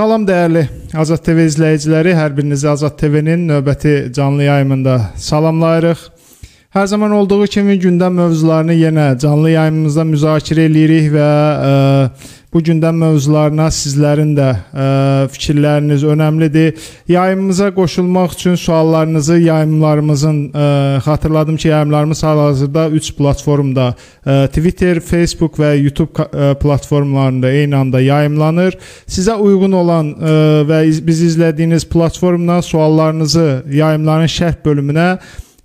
Salam dəyərli Azad TV izləyiciləri, hər birinizi Azad TV-nin növbəti canlı yayımında salamlayırıq. Hər zaman olduğu kimi gündəm mövzularını yenə canlı yayımımızda müzakirə eləyirik və ə, e, bu gündəm mövzularına sizlərin də ə, e, fikirləriniz önəmlidir. Yayımımıza qoşulmaq üçün suallarınızı yayımlarımızın ə, e, xatırladım ki, yayımlarımız hal-hazırda 3 platformda ə, Twitter, Facebook və YouTube ə, platformalarında eyni anda yayımlanır. Sizə uyğun olan ə, və iz, bizi izlədiyiniz platformdan suallarınızı yayımların şərh bölümünə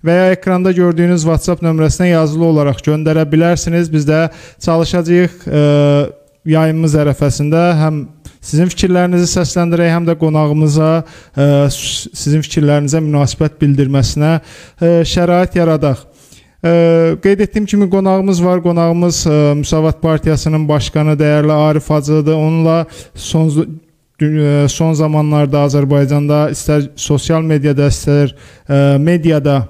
və ya ekranda gördüyünüz WhatsApp nömrəsinə yazılı olaraq göndərə bilərsiniz. Biz də çalışacağıq ə, e, yayımımız ərəfəsində həm sizin fikirlərinizi səsləndirək, həm də qonağımıza ə, e, sizin fikirlərinizə münasibət bildirməsinə ə, e, şərait yaradaq. Ə, qeyd etdiyim kimi qonağımız var. Qonağımız ə, Müsavat Partiyasının başqanı dəyərli Arif Hacıdır. Onunla son son zamanlarda Azərbaycanda istər sosial mediada, istər ə, mediada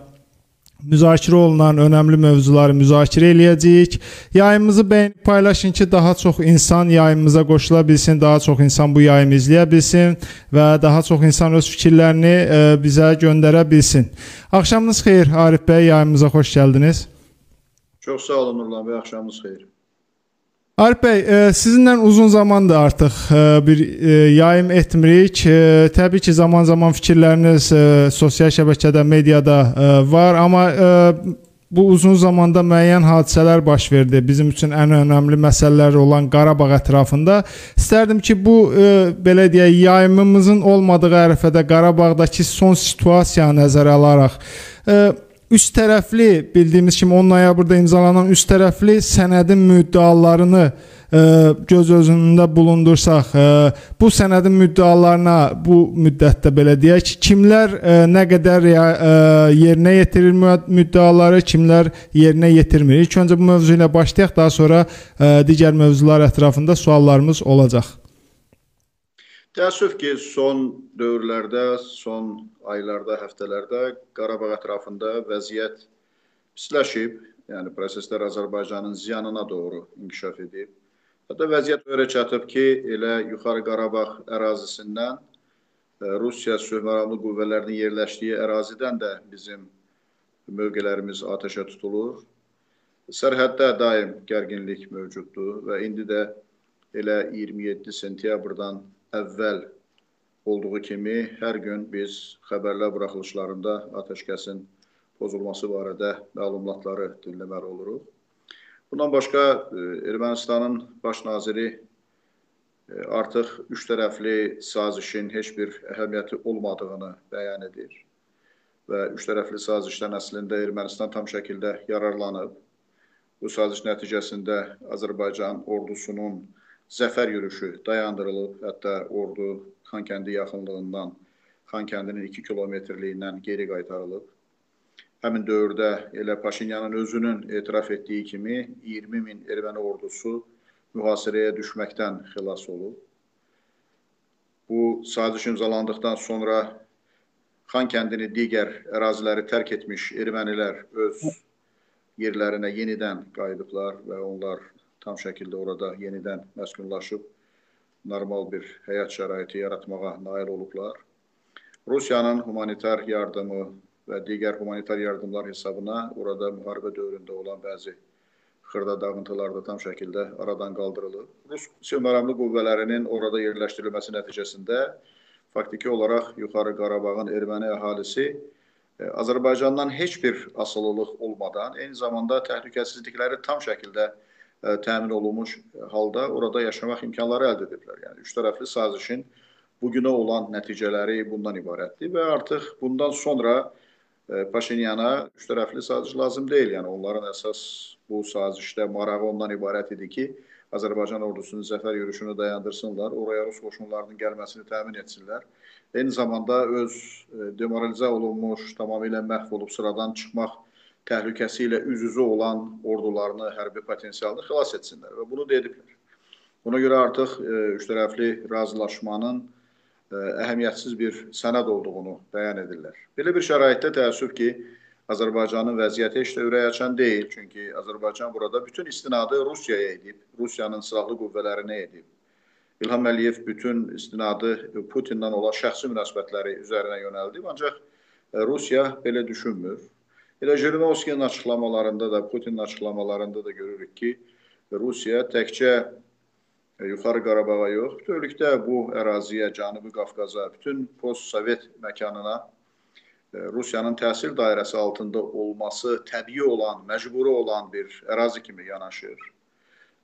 müzakirə olunan önəmli mövzuları müzakirə eləyəcəyik. Yayımımızı bəyənib paylaşın ki, daha çox insan yayımımıza qoşula bilsin, daha çox insan bu yayımı izləyə bilsin və daha çox insan öz fikirlərini ə, e, bizə göndərə bilsin. Axşamınız xeyir Arif bəy, yayımımıza xoş gəldiniz. Çox sağ olun Nurlan bəy, axşamınız xeyir. Arif bəy, e, sizinlə uzun zamandır artıq e, bir e, yayım etmirik. Təbii ki, zaman-zaman fikirləriniz sosial şəbəkədə, mediada var, amma bu uzun zamanda müəyyən hadisələr baş verdi. Bizim üçün ən önəmli məsələlər olan Qarabağ ətrafında. İstərdim ki, bu belə deyək, yayımımızın olmadığı ərəfədə Qarabağdakı son situasiyanı nəzərə alaraq üst tərəfli bildiyimiz kimi 10 noyabrda imzalanan üst tərəfli sənədin müddəalarını ə, e, göz özündə bulundursaq, ə, e, bu sənədin müddəalarına bu müddətdə belə deyək, kimlər ə, e, nə qədər ə, yerinə yetirir müddəaları, kimlər yerinə yetirmir. İlk öncə bu mövzu ilə başlayaq, daha sonra ə, digər mövzular ətrafında suallarımız olacaq. Təəssüf ki, son dövrlərdə, son aylarda, həftələrdə Qarabağ ətrafında vəziyyət pisləşib. Yəni proseslər Azərbaycanın ziyanına doğru inkişaf edib. Hətta vəziyyət öyrə çatıb ki, elə Yuxarı Qarabağ ərazisindən e, Rusiya sülhməramlı qüvvələrinin yerləşdiyi ərazidən də bizim mövqelərimiz atəşə tutulur. Sərhəddə daim gərginlik mövcuddur və indi də elə 27 sentyabrdan əvvəl olduğu kimi hər gün biz xəbərlər buraxılışlarında atəşkəsin pozulması barədə məlumatları dinləməli oluruq. Bundan başqa e, Ermənistanın baş naziri e, artıq üç tərəfli sazişin heç bir əhəmiyyəti olmadığını bəyan edir və üç tərəfli sazişdən əslində Ermənistan tam şəkildə yararlanıb. Bu saziş nəticəsində Azərbaycan ordusunun zəfər yürüşü dayandırılıb, hətta ordu Xankəndi yaxınlığından Xankəndinin 2 kilometrliyindən geri qaytarılıb. Həmin dövrdə elə Paşinyanın özünün etiraf etdiyi kimi 20 min erməni ordusu mühasirəyə düşməkdən xilas olub. Bu saziş imzalandıqdan sonra Xankəndini digər əraziləri tərk etmiş ermənilər öz yerlərinə yenidən qayıdıblar və onlar tam şəkildə orada yenidən məskunlaşıb normal bir həyat şəraiti yaratmağa nail olublar. Rusiyanın humanitar yardımı və digər humanitar yardımlar hesabına orada müharibə dövründə olan bəzi xırda dağıntılar da tam şəkildə aradan qaldırılıb. Rus silahlı qüvvələrinin orada yerləşdirilməsi nəticəsində faktiki olaraq Yuxarı Qarabağın erməni əhalisi e, Azərbaycandan heç bir asılılıq olmadan, eyni zamanda təhlükəsizlikləri tam şəkildə təmin olunmuş halda orada yaşamaq imkanları əldə ediblər. Yəni üç tərəfli sazişin bugünə olan nəticələri bundan ibarətdir və artıq bundan sonra Paşinyana üç tərəfli saziş lazım deyil. Yəni onların əsas bu sazişdə marağı ondan ibarət idi ki, Azərbaycan ordusunun zəfər yürüşünü dayandırsınlar, oraya Rus qoşunlarının gəlməsini təmin etsinlər. Eyni zamanda öz demoralizə olunmuş, tamamilə məhv olub sıradan çıxmaq təhlükəsi ilə üz-üzə olan ordularını, hərbi potensialını xilas etsinlər və bunu da ediblər. Buna görə artıq e, üçtərəfli razılaşmanın e, əhəmiyyətsiz bir sənəd olduğunu bəyan edirlər. Belə bir şəraitdə təəssüf ki, Azərbaycanın vəziyyəti heç də ürək açan deyil. Çünki Azərbaycan burada bütün istinadı Rusiyaya edib, Rusiyanın silahlı qüvvələrinə edib. İlham Əliyev bütün istinadı Putinlə olan şəxsi münasibətləri üzərinə yönəldib, ancaq Rusiya belə düşünmür. Elə Jirinovskinin açıqlamalarında da, Putinin açıqlamalarında da görürük ki, Rusiya təkcə Yuxarı Qarabağa yox, bütövlükdə bu əraziyə, Cənubi Qafqaza, bütün post-sovet məkanına Rusiyanın təsir dairəsi altında olması təbii olan, məcburi olan bir ərazi kimi yanaşır.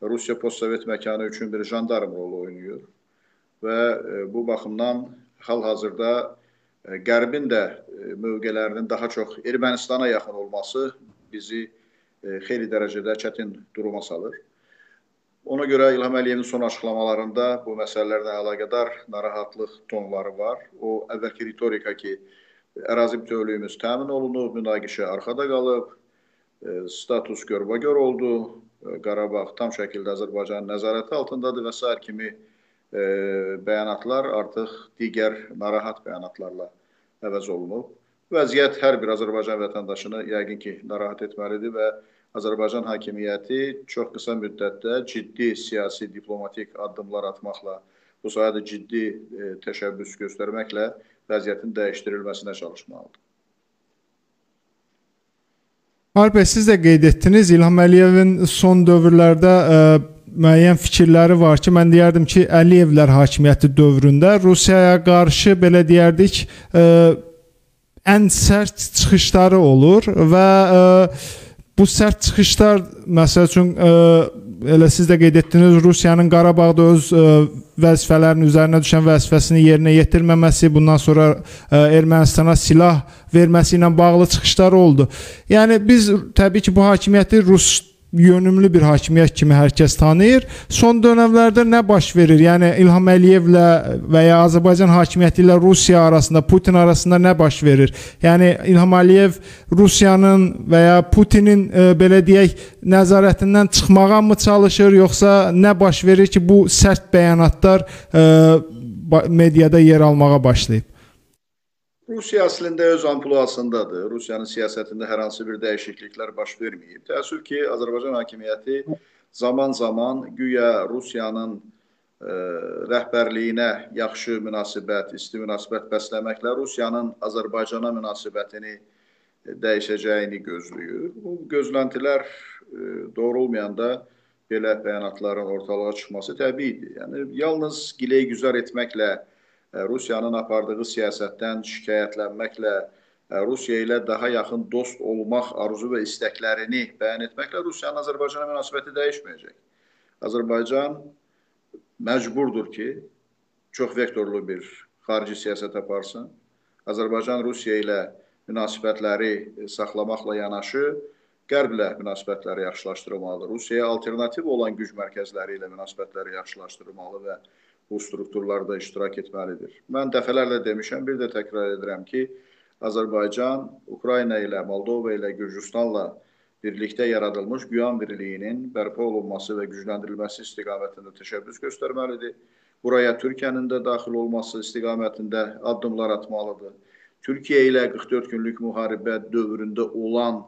Rusiya postsovet məkanı üçün bir jandarm rolu oynayır və bu baxımdan hal-hazırda Qərbin də mövqelərinin daha çox Ermənistana yaxın olması bizi xeyli dərəcədə çətin duruma salır. Ona görə İlham Əliyevin son açıqlamalarında bu məsələlərlə əlaqədar narahatlıq tonları var. O əvvəlki ritorika ki, ərazi bütövlüyümüz təmin olunub, münaqişə arxada qalıb, status görbagör oldu, Qarabağ tam şəkildə Azərbaycanın nəzarəti altındadır və s. kimi e, bəyanatlar artıq digər narahat bəyanatlarla əvəz olunub. Vəziyyət hər bir Azərbaycan vətəndaşını yəqin ki, narahat etməlidir və Azərbaycan hakimiyyəti çox qısa müddətdə ciddi siyasi, diplomatik addımlar atmaqla, bu sahədə ciddi e, təşəbbüs göstərməklə vəziyyətin dəyişdirilməsinə çalışmalıdır. Alper siz də qeyd etdiniz İlham Əliyevin son dövrlərdə ə, e, müəyyən fikirləri var ki, mən deyərdim ki, Əliyevlər hakimiyyəti dövründə Rusiyaya qarşı belə deyərdik, ə, e, ən sərt çıxışları olur və ə, e, bu sərt çıxışlar məsəl üçün ə, elə siz də qeyd etdiniz, Rusiyanın Qarabağda öz ə, vəzifələrin üzərinə düşən vəzifəsini yerinə yetirməməsi, bundan sonra ə, Ermənistana silah verməsi ilə bağlı çıxışlar oldu. Yəni biz təbii ki, bu hakimiyyəti Rus yönümlü bir hakimiyyət kimi hər kəs tanıyır. Son dövrlərdə nə baş verir? Yəni İlham Əliyevlə və ya Azərbaycan hakimiyyəti ilə Rusiya arasında, Putin arasında nə baş verir? Yəni İlham Əliyev Rusiyanın və ya Putinin e, belə deyək nəzarətindən çıxmağa mı çalışır, yoxsa nə baş verir ki, bu sərt bəyanatlar e, mediada yer almağa başlayıb? Rusiya əslində öz ampluasındadır. Rusiyanın siyasətində hər hansı bir dəyişikliklər baş verməyib. Təəssüf ki, Azərbaycan hakimiyyəti zaman-zaman güya Rusiyanın ə, e, rəhbərliyinə yaxşı münasibət, isti münasibət bəsləməklə Rusiyanın Azərbaycana münasibətini dəyişəcəyini gözləyir. Bu gözləntilər ə, e, doğru olmayanda belə bəyanatların ortalığa çıxması təbiidir. Yəni yalnız giləy-güzar etməklə Rusiyanın apardığı siyasətdən şikayətlənməklə, Rusiya ilə daha yaxın dost olmaq arzu və istəklərini bəyan etməklə Rusiyanın Azərbaycana münasibəti dəyişməyəcək. Azərbaycan məcburdur ki, çox vektorlu bir xarici siyasət aparsın. Azərbaycan Rusiya ilə münasibətləri saxlamaqla yanaşı, Qərblə münasibətləri yaxşılaşdırılmalıdır. Rusiyaya alternativ olan güc mərkəzləri ilə münasibətləri yaxşılaşdırılmalı və bu strukturlarda iştirak etməlidir. Mən dəfələrlə demişəm, bir də təkrar edirəm ki, Azərbaycan Ukrayna ilə, Moldova ilə, Gürcüstanla birlikdə yaradılmış Güyan birliyinin bərpa olunması və gücləndirilməsi istiqamətində təşəbbüs göstərməlidir. Buraya Türkiyənin də daxil olması istiqamətində addımlar atmalıdır. Türkiyə ilə 44 günlük müharibə dövründə olan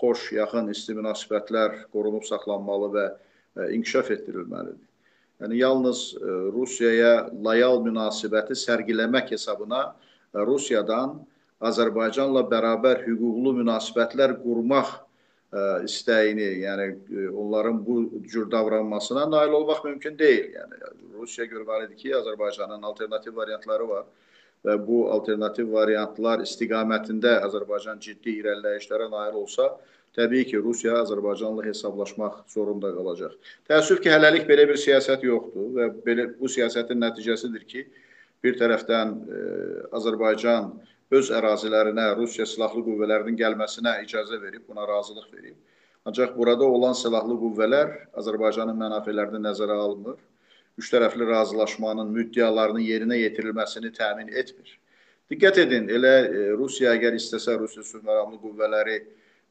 xoş, yaxın isti münasibətlər qorunub saxlanmalı və e, inkişaf etdirilməlidir. Yəni yalnız e, Rusiyaya layal münasibəti sərgiləmək hesabına e, Rusiyadan Azərbaycanla bərabər hüquqlu münasibətlər qurmaq ə, e, istəyini, yəni onların bu cür davranmasına nail olmaq mümkün deyil. Yəni Rusiya görməlidir ki, Azərbaycanın alternativ variantları var və bu alternativ variantlar istiqamətində Azərbaycan ciddi irəliləyişlərə nail olsa, təbii ki, Rusiya Azərbaycanla hesablaşmaq zorunda qalacaq. Təəssüf ki, hələlik belə bir siyasət yoxdur və belə bu siyasətin nəticəsidir ki, bir tərəfdən e, Azərbaycan öz ərazilərinə Rusiya silahlı qüvvələrinin gəlməsinə icazə verib, buna razılıq verib. Ancaq burada olan silahlı qüvvələr Azərbaycanın mənafələrini nəzərə almır. Üç tərəfli razılaşmanın müddəalarının yerinə yetirilməsini təmin etmir. Diqqət edin, elə e, Rusiya əgər istəsə Rusiya sülh məramlı qüvvələri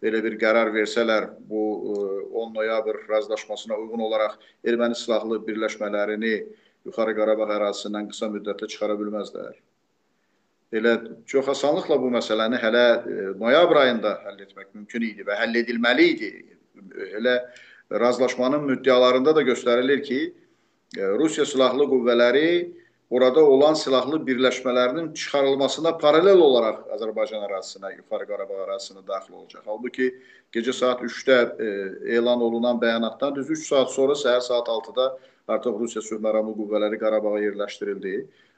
belə bir qərar versələr, bu 10 e, noyabr razılaşmasına uyğun olaraq erməni silahlı birləşmələrini Yuxarı Qarabağ ərazisindən qısa müddətdə çıxara bilməzlər. Elə çox asanlıqla bu məsələni hələ e, noyabr ayında həll etmək mümkün idi və həll edilməli idi. Elə razılaşmanın müddəalarında da göstərilir ki, Rusiya silahlı qüvvələri orada olan silahlı birləşmələrinin çıxarılmasına paralel olaraq Azərbaycan ərazisinə, Yuxarı Qarabağ ərazisinə daxil olacaq. Halbuki gecə saat 3-də e, elan olunan bəyanatdan düz 3 saat sonra səhər saat 6-da artıq Rusiya sülh məramlı qüvvələri Qarabağa yerləşdirildi.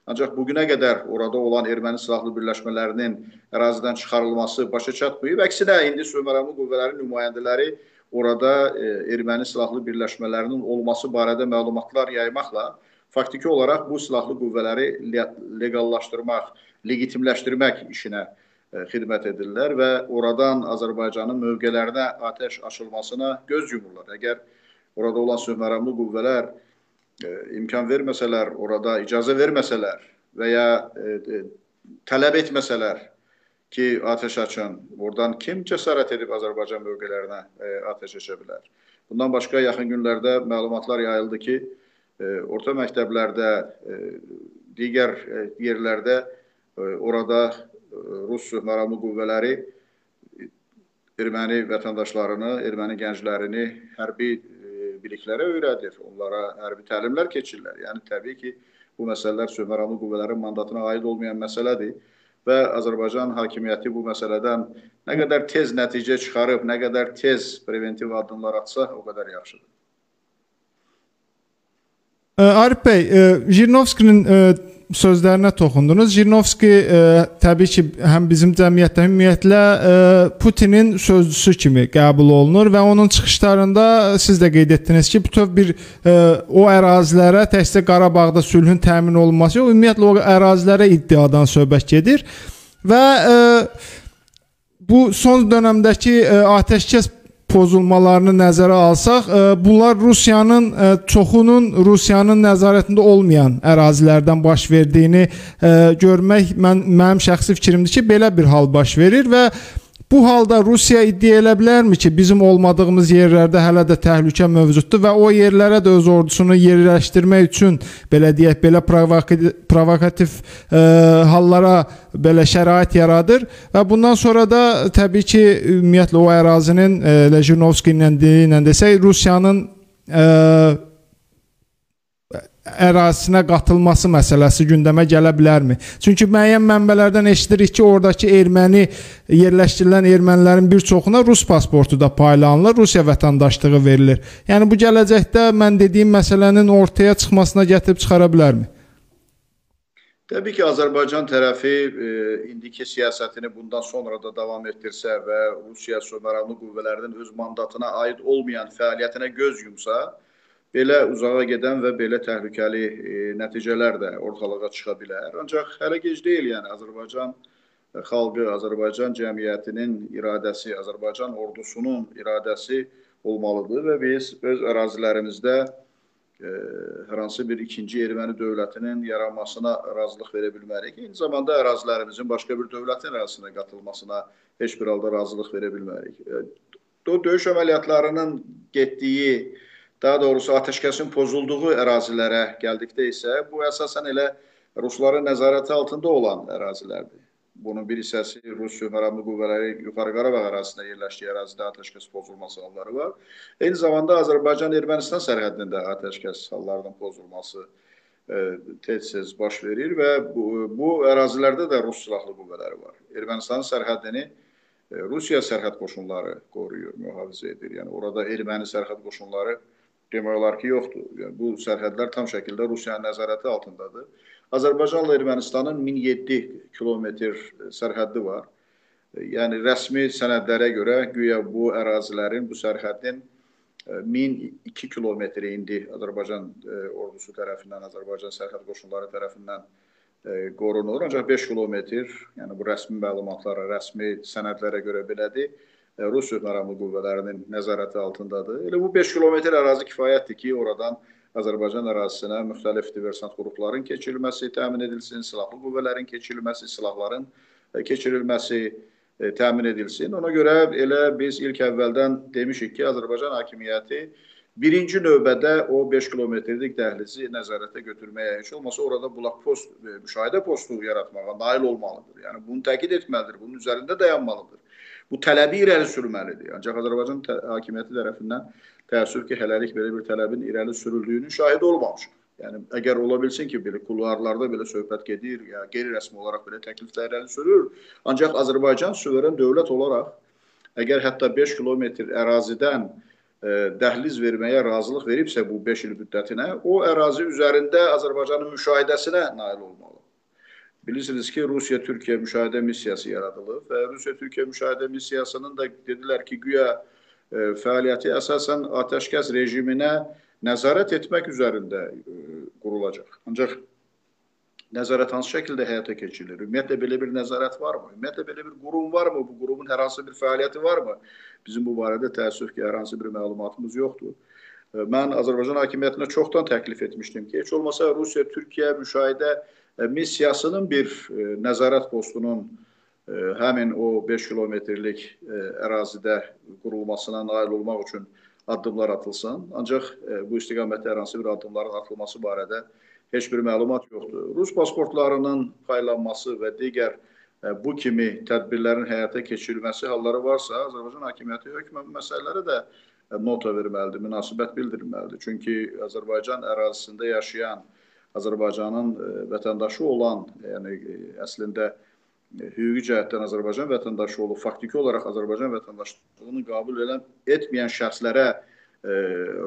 Ancaq bugünə qədər orada olan erməni silahlı birləşmələrinin ərazidən çıxarılması başa çatmayıb. Əksinə, indi sülh məramlı qüvvələrin nümayəndələri orada e, erməni silahlı birləşmələrinin olması barədə məlumatlar yaymaqla faktiki olaraq bu silahlı qüvvələri leqallaşdırmaq, legitimləşdirmək işinə e, xidmət edirlər və oradan Azərbaycanın mövqelərinə atəş açılmasına göz yumurlar. Əgər orada olan sülh məramlı qüvvələr e, imkan verməsələr, orada icazə verməsələr və ya e, tələb etməsələr ki, atəş açın, oradan kim cəsarət edib Azərbaycan mövqelərinə atəş aça bilər? Bundan başqa yaxın günlərdə məlumatlar yayıldı ki, orta məktəblərdə, e, digər e, yerlərdə e, orada Rus məramlı qüvvələri erməni vətəndaşlarını, erməni gənclərini hərbi biliklərə öyrədir, onlara hərbi təlimlər keçirlər. Yəni təbii ki, bu məsələlər sülhməramlı qüvvələrin mandatına aid olmayan məsələdir və Azərbaycan hakimiyyəti bu məsələdən nə qədər tez nəticə çıxarıb, nə qədər tez preventiv addımlar atsa, o qədər yaxşıdır. Arif bəy, Jirnovskinin sözlərinə toxundunuz. Jirnovski e, təbii ki, həm bizim cəmiyyətdə ümumiyyətlə e, Putinin sözcüsü kimi qəbul olunur və onun çıxışlarında siz də qeyd etdiniz ki, bütöv bir e, o ərazilərə təkcə Qarabağda sülhün təmin olunması yox, ümumiyyətlə o ərazilərə iddiadan söhbət gedir və e, bu son dövrəmdəki e, atəşkəs pozulmalarını nəzərə alsaq, e, bunlar Rusiyanın e, çoxunun Rusiyanın nəzarətində olmayan ərazilərdən baş verdiyini e, görmək mən mənim şəxsi fikrimdir ki, belə bir hal baş verir və Bu halda Rusiya iddia elə bilərmi ki, bizim olmadığımız yerlərdə hələ də təhlükə mövcuddur və o yerlərə də öz ordusunu yerləşdirmək üçün belə deyək, belə provokativ e, hallara belə şərait yaradır və bundan sonra da təbii ki, ümumiyyətlə o ərazinin e, Lejnovski ilə ilə desək, Rusiyanın e, ərazisinə qatılması məsələsi gündəmə gələ bilərmi? Çünki müəyyən mənbələrdən eşidirik ki, oradakı erməni yerləşdirilən ermənilərin bir çoxuna rus pasportu da paylanılır, Rusiya vətəndaşlığı verilir. Yəni bu gələcəkdə mən dediyim məsələnin ortaya çıxmasına gətirib çıxara bilərmi? Təbii ki, Azərbaycan tərəfi e, indiki siyasətini bundan sonra da davam etdirsə və Rusiya sömərəli qüvvələrinin öz mandatına aid olmayan fəaliyyətinə göz yumsa, belə uzağa gedən və belə təhlükəli e, nəticələr də ortalığa çıxa bilər. Ancaq hələ gec deyil, yəni Azərbaycan xalqı, Azərbaycan cəmiyyətinin iradəsi, Azərbaycan ordusunun iradəsi olmalıdır və biz öz ərazilərimizdə e, hər hansı bir ikinci erməni dövlətinin yaranmasına razılıq verə bilmərik. Eyni zamanda ərazilərimizin başqa bir dövlətin ərazisinə qatılmasına heç bir halda razılıq verə bilmərik. E, döyüş əməliyyatlarının getdiyi daha doğrusu atəşkəsin pozulduğu ərazilərə gəldikdə isə bu əsasən elə Rusların nəzarəti altında olan ərazilərdir. Bunun bir hissəsi Rus sülhməramlı qüvvələri Yuxarı Qarabağ ərazisində yerləşdiyi ərazidə atəşkəs pozulması halları var. Eyni zamanda Azərbaycan-Ermənistan sərhədində atəşkəs hallarının pozulması e, tez-tez baş verir və bu, bu ərazilərdə də Rus silahlı qüvvələri var. Ermənistanın sərhədini e, Rusiya sərhəd qoşunları qoruyur, mühafizə edir. Yəni orada erməni sərhəd qoşunları demək olar ki, yoxdur. Yəni, bu sərhədlər tam şəkildə Rusiyanın nəzarəti altındadır. Azərbaycanla Ermənistanın 1007 kilometr sərhəddi var. Yəni rəsmi sənədlərə görə güya bu ərazilərin, bu sərhədin 1002 e, kilometri indi Azərbaycan e, ordusu tərəfindən, Azərbaycan sərhəd qoşunları tərəfindən e, qorunur. Ancaq 5 kilometr, yəni bu rəsmi məlumatlara, rəsmi sənədlərə görə belədir Rus sülhməramlı qüvvələrinin nəzarəti altındadır. Elə bu 5 kilometr ərazi kifayətdir ki, oradan Azərbaycan ərazisinə müxtəlif diversant qrupların keçirilməsi təmin edilsin, silahlı qüvvələrin keçirilməsi, silahların e, keçirilməsi e, təmin edilsin. Ona görə elə biz ilk əvvəldən demişik ki, Azərbaycan hakimiyyəti birinci növbədə o 5 kilometrlik dəhlizi nəzarətə götürməyə heç olmasa orada bulaq post, e, müşahidə postu yaratmağa nail olmalıdır. Yəni bunu təkid etməlidir, bunun üzərində dayanmalıdır bu tələbi irəli sürməlidir. Ancaq Azərbaycan hakimiyyəti tərəfindən təəssüf ki, hələlik belə bir tələbin irəli sürüldüyünün şahidi olmamışıq. Yəni əgər ola bilsin ki, belə kulvarlarda belə söhbət gedir, ya qeyri-rəsmi olaraq belə təkliflər irəli sürür, ancaq Azərbaycan suveren dövlət olaraq əgər hətta 5 kilometr ərazidən ə, e, dəhliz verməyə razılıq veribsə bu 5 il müddətinə, o ərazi üzərində Azərbaycanın müşahidəsinə nail olmalı. Bilirsiniz ki, Rusiya-Türkiyə müşahidə missiyası yaradılıb və Rusiya-Türkiyə müşahidə missiyasının da dedilər ki, güya e, fəaliyyəti əsasən atəşkəs rejiminə nəzarət etmək üzərində e, qurulacaq. Ancaq nəzarət hansı şəkildə həyata keçirilir? Ümumiyyətlə belə bir nəzarət varmı? Ümumiyyətlə belə bir qurum varmı? Bu qurumun hər hansı bir fəaliyyəti varmı? Bizim bu barədə təəssüf ki, hər hansı bir məlumatımız yoxdur. E, mən Azərbaycan hakimiyyətinə çoxdan təklif etmişdim ki, heç olmasa Rusiya-Türkiyə müşahidə e, missiyasının bir nəzarət postunun həmin o 5 kilometrlik ərazidə qurulmasına nail olmaq üçün addımlar atılsın. Ancaq e, bu istiqamətdə hər hansı bir addımların atılması barədə heç bir məlumat yoxdur. Rus pasportlarının paylanması və digər e, bu kimi tədbirlərin həyata keçirilməsi halları varsa, Azərbaycan hakimiyyəti hökmən məsələlərə də e, nota verməlidir, münasibət bildirməlidir. Çünki Azərbaycan ərazisində yaşayan, Azərbaycanın vətəndaşı olan, yəni əslində hüquqi cəhətdən Azərbaycan vətəndaşı olub, faktiki olaraq Azərbaycan vətəndaşlığını qəbul edən etməyən şəxslərə e,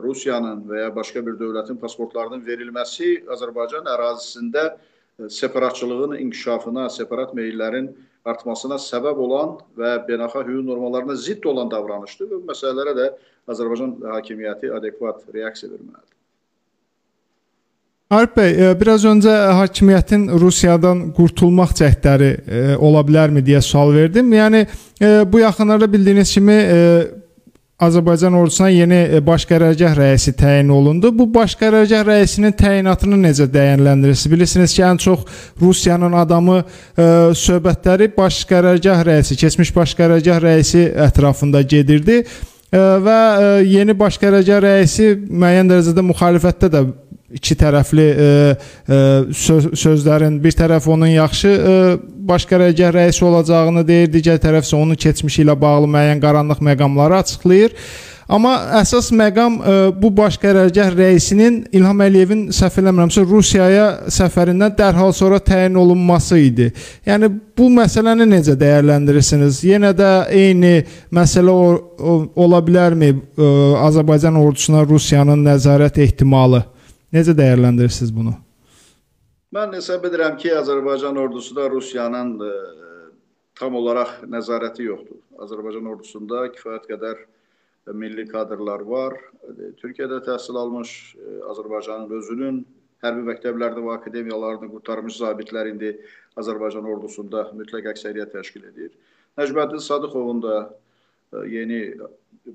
Rusiyanın və ya başqa bir dövlətin pasportlarının verilməsi Azərbaycan ərazisində e, separatçılığın inkişafına, separat meyllərin artmasına səbəb olan və beynəlxalq hüquq normalarına zidd olan davranışdır və bu məsələlərə də Azərbaycan hakimiyyəti adekvat reaksiya verməlidir. Arif bəy, e, biraz öncə hakimiyyətin Rusiyadan qurtulmaq cəhdləri e, ola bilərmi deyə sual verdim. Yəni e, bu yaxınlarda bildiyiniz kimi Azərbaycan ordusuna yeni baş qərargah rəisi təyin olundu. Bu baş qərargah rəisinin təyinatını necə dəyərləndirirsiniz? Bilirsiniz ki, ən çox Rusiyanın adamı ə, söhbətləri baş qərargah rəisi, keçmiş baş qərargah rəisi ətrafında gedirdi ə, və ə, yeni baş qərargah rəisi müəyyən dərəcədə müxalifətdə də iki tərəfli ə, e, ə, e, söz, sözlərin bir tərəf onun yaxşı ə, e, baş qərargah rəisi olacağını deyir, digər tərəf isə onun keçmişi ilə bağlı müəyyən qaranlıq məqamları açıqlayır. Amma əsas məqam ə, bu baş qərargah rəisinin İlham Əliyevin səhv eləmirəmsə Rusiyaya səfərindən dərhal sonra təyin olunması idi. Yəni bu məsələni necə dəyərləndirirsiniz? Yenə də eyni məsələ o, o, ola bilərmi ə, Azərbaycan ordusuna Rusiyanın nəzarət ehtimalı? Necə dəyərləndirirsiniz bunu? Mən hesab edirəm ki, Azərbaycan ordusuda Rusiyanın e, tam olaraq nəzarəti yoxdur. Azərbaycan ordusunda kifayət qədər milli kadrlar var. E, Türkiyədə təhsil almış e, Azərbaycanın özünün hərbi məktəblərdə və akademiyalarını qurtarmış zabitlər indi Azərbaycan ordusunda mütləq əksəriyyət təşkil edir. Nəcməddin Sadıxovun da e, yeni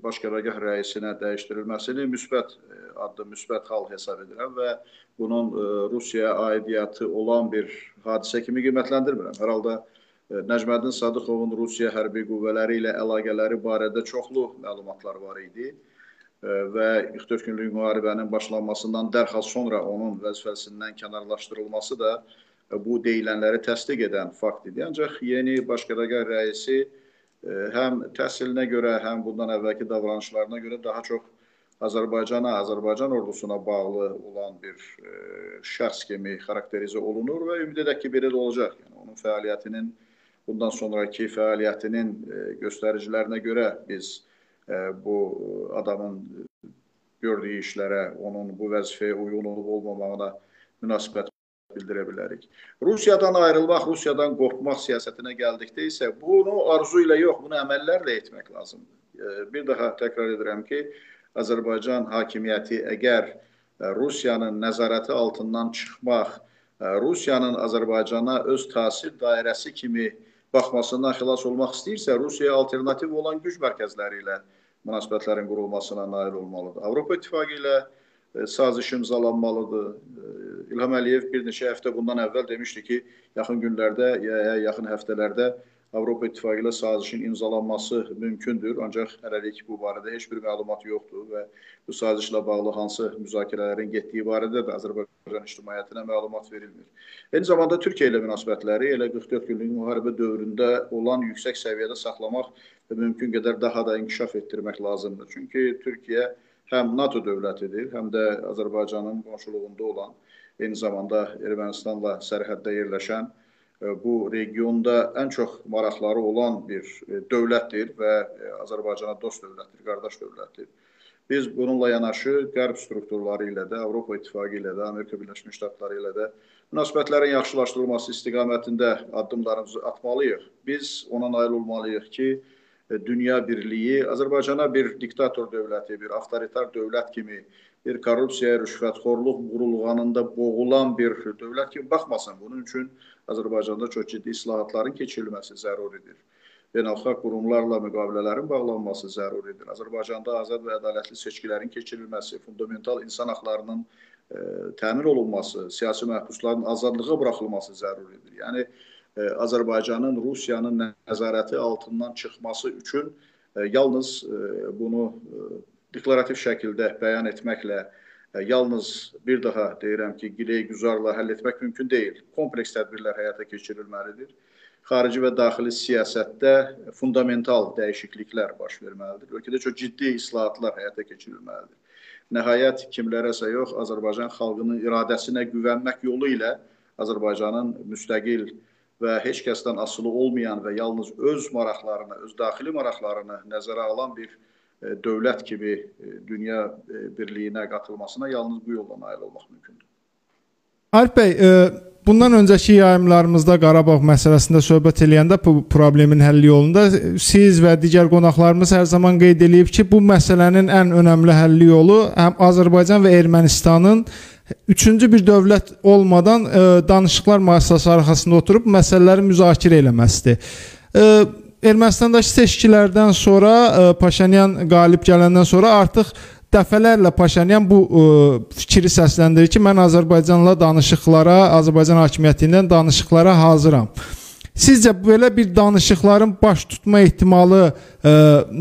baş qərargah rəisinə dəyişdirilməsini müsbət addım, müsbət hal hesab edirəm və bunun Rusiyaya aidiyyatı olan bir hadisə kimi qiymətləndirmirəm. Hər halda Nəcməddin Sadıxovun Rusiya hərbi qüvvələri ilə əlaqələri barədə çoxlu məlumatlar var idi və 44 günlük müharibənin başlanmasından dərhal sonra onun vəzifəsindən kənarlaşdırılması da bu deyilənləri təsdiq edən fakt idi. Ancaq yeni baş qərargah rəisi həm təhsilinə görə, həm bundan əvvəlki davranışlarına görə daha çox Azərbaycana, Azərbaycan ordusuna bağlı olan bir e, şəxs kimi xarakterizə olunur və ümid edək ki, belə də olacaq. Yəni onun fəaliyyətinin bundan sonrakı fəaliyyətinin e, göstəricilərinə görə biz e, bu adamın gördüyü işlərə, onun bu vəzifəyə uyğun olub olmamağına münasibət bildirə bilərik. Rusiyadan ayrılmaq, Rusiyadan qorxmaq siyasətinə gəldikdə isə bunu arzu ilə yox, bunu əməllərlə etmək lazımdır. Bir daha təkrar edirəm ki, Azərbaycan hakimiyyəti əgər Rusiyanın nəzarəti altından çıxmaq, Rusiyanın Azərbaycana öz təsir dairəsi kimi baxmasından xilas olmaq istəyirsə, Rusiyaya alternativ olan güc mərkəzləri ilə münasibətlərin qurulmasına nail olmalıdır. Avropa İttifaqı ilə saziş imzalanmalıdır. İlham Əliyev bir neçə həftə bundan əvvəl demişdi ki, yaxın günlərdə ya yaxın həftələrdə Avropa İttifaqı ilə sazişin imzalanması mümkündür, ancaq hələlik bu barədə heç bir məlumat yoxdur və bu sazişlə bağlı hansı müzakirələrin getdiyi barədə də Azərbaycan ictimaiyyətinə məlumat verilmir. Eyni zamanda Türkiyə ilə münasibətləri elə 44 günlük müharibə dövründə olan yüksək səviyyədə saxlamaq və mümkün qədər daha da inkişaf etdirmək lazımdır. Çünki Türkiyə həm NATO dövlətidir, həm də Azərbaycanın qonşuluğunda olan, eyni zamanda Ermənistanla sərhəddə yerləşən bu regionda ən çox maraqları olan bir e, dövlətdir və e, Azərbaycana dost dövlətdir, qardaş dövlətdir. Biz bununla yanaşı qərb strukturları ilə də, Avropa İttifaqı ilə də, Amerika Birləşmiş Ştatları ilə də münasibətlərin yaxşılaşdırılması istiqamətində addımlarımızı atmalıyıq. Biz ona nail olmalıyıq ki, dünya birliyi Azərbaycana bir diktator dövləti, bir avtoritar dövlət kimi, bir korrupsiya, rüşvətxorluq qurulğanında boğulan bir dövlət kimi baxmasın. Bunun üçün Azərbaycanda çox ciddi islahatların keçirilməsi zəruridir. Beynəlxalq qurumlarla müqavilələrin bağlanması zəruridir. Azərbaycanda azad və ədalətli seçkilərin keçirilməsi, fundamental insan haqlarının ə, e, təmin olunması, siyasi məhbusların azadlığa buraxılması zəruridir. Yəni Azərbaycanın Rusiyanın nəzarəti altından çıxması üçün e, yalnız e, bunu e, deklarativ şəkildə bəyan etməklə yalnız bir daha deyirəm ki, giləy-güzarla həll etmək mümkün deyil. Kompleks tədbirlər həyata keçirilməlidir. Xarici və daxili siyasətdə fundamental dəyişikliklər baş verməlidir. Ölkədə çox ciddi islahatlar həyata keçirilməlidir. Nəhayət kimlərəsə yox, Azərbaycan xalqının iradəsinə güvənmək yolu ilə Azərbaycanın müstəqil və heç kəsdən asılı olmayan və yalnız öz maraqlarını, öz daxili maraqlarını nəzərə alan bir e, dövlət kimi e, dünya e, birliyinə qatılmasına yalnız bu yolla nail olmaq mümkündür. Arif bəy, e, bundan öncəki yayımlarımızda Qarabağ məsələsində söhbət eləyəndə bu problemin həlli yolunda siz və digər qonaqlarımız hər zaman qeyd eləyib ki, bu məsələnin ən önəmli həlli yolu həm Azərbaycan və Ermənistanın üçüncü bir dövlət olmadan e, danışıqlar masası arxasında oturub məsələləri müzakirə eləməsidir. E, Ermənistandakı seçkilərdən sonra ə, e, Paşinyan qalib gələndən sonra artıq dəfələrlə Paşinyan bu ə, fikri səsləndirir ki, mən Azərbaycanla danışıqlara, Azərbaycan hakimiyyətindən danışıqlara hazıram. Sizcə belə bir danışıqların baş tutma ehtimalı ə, e,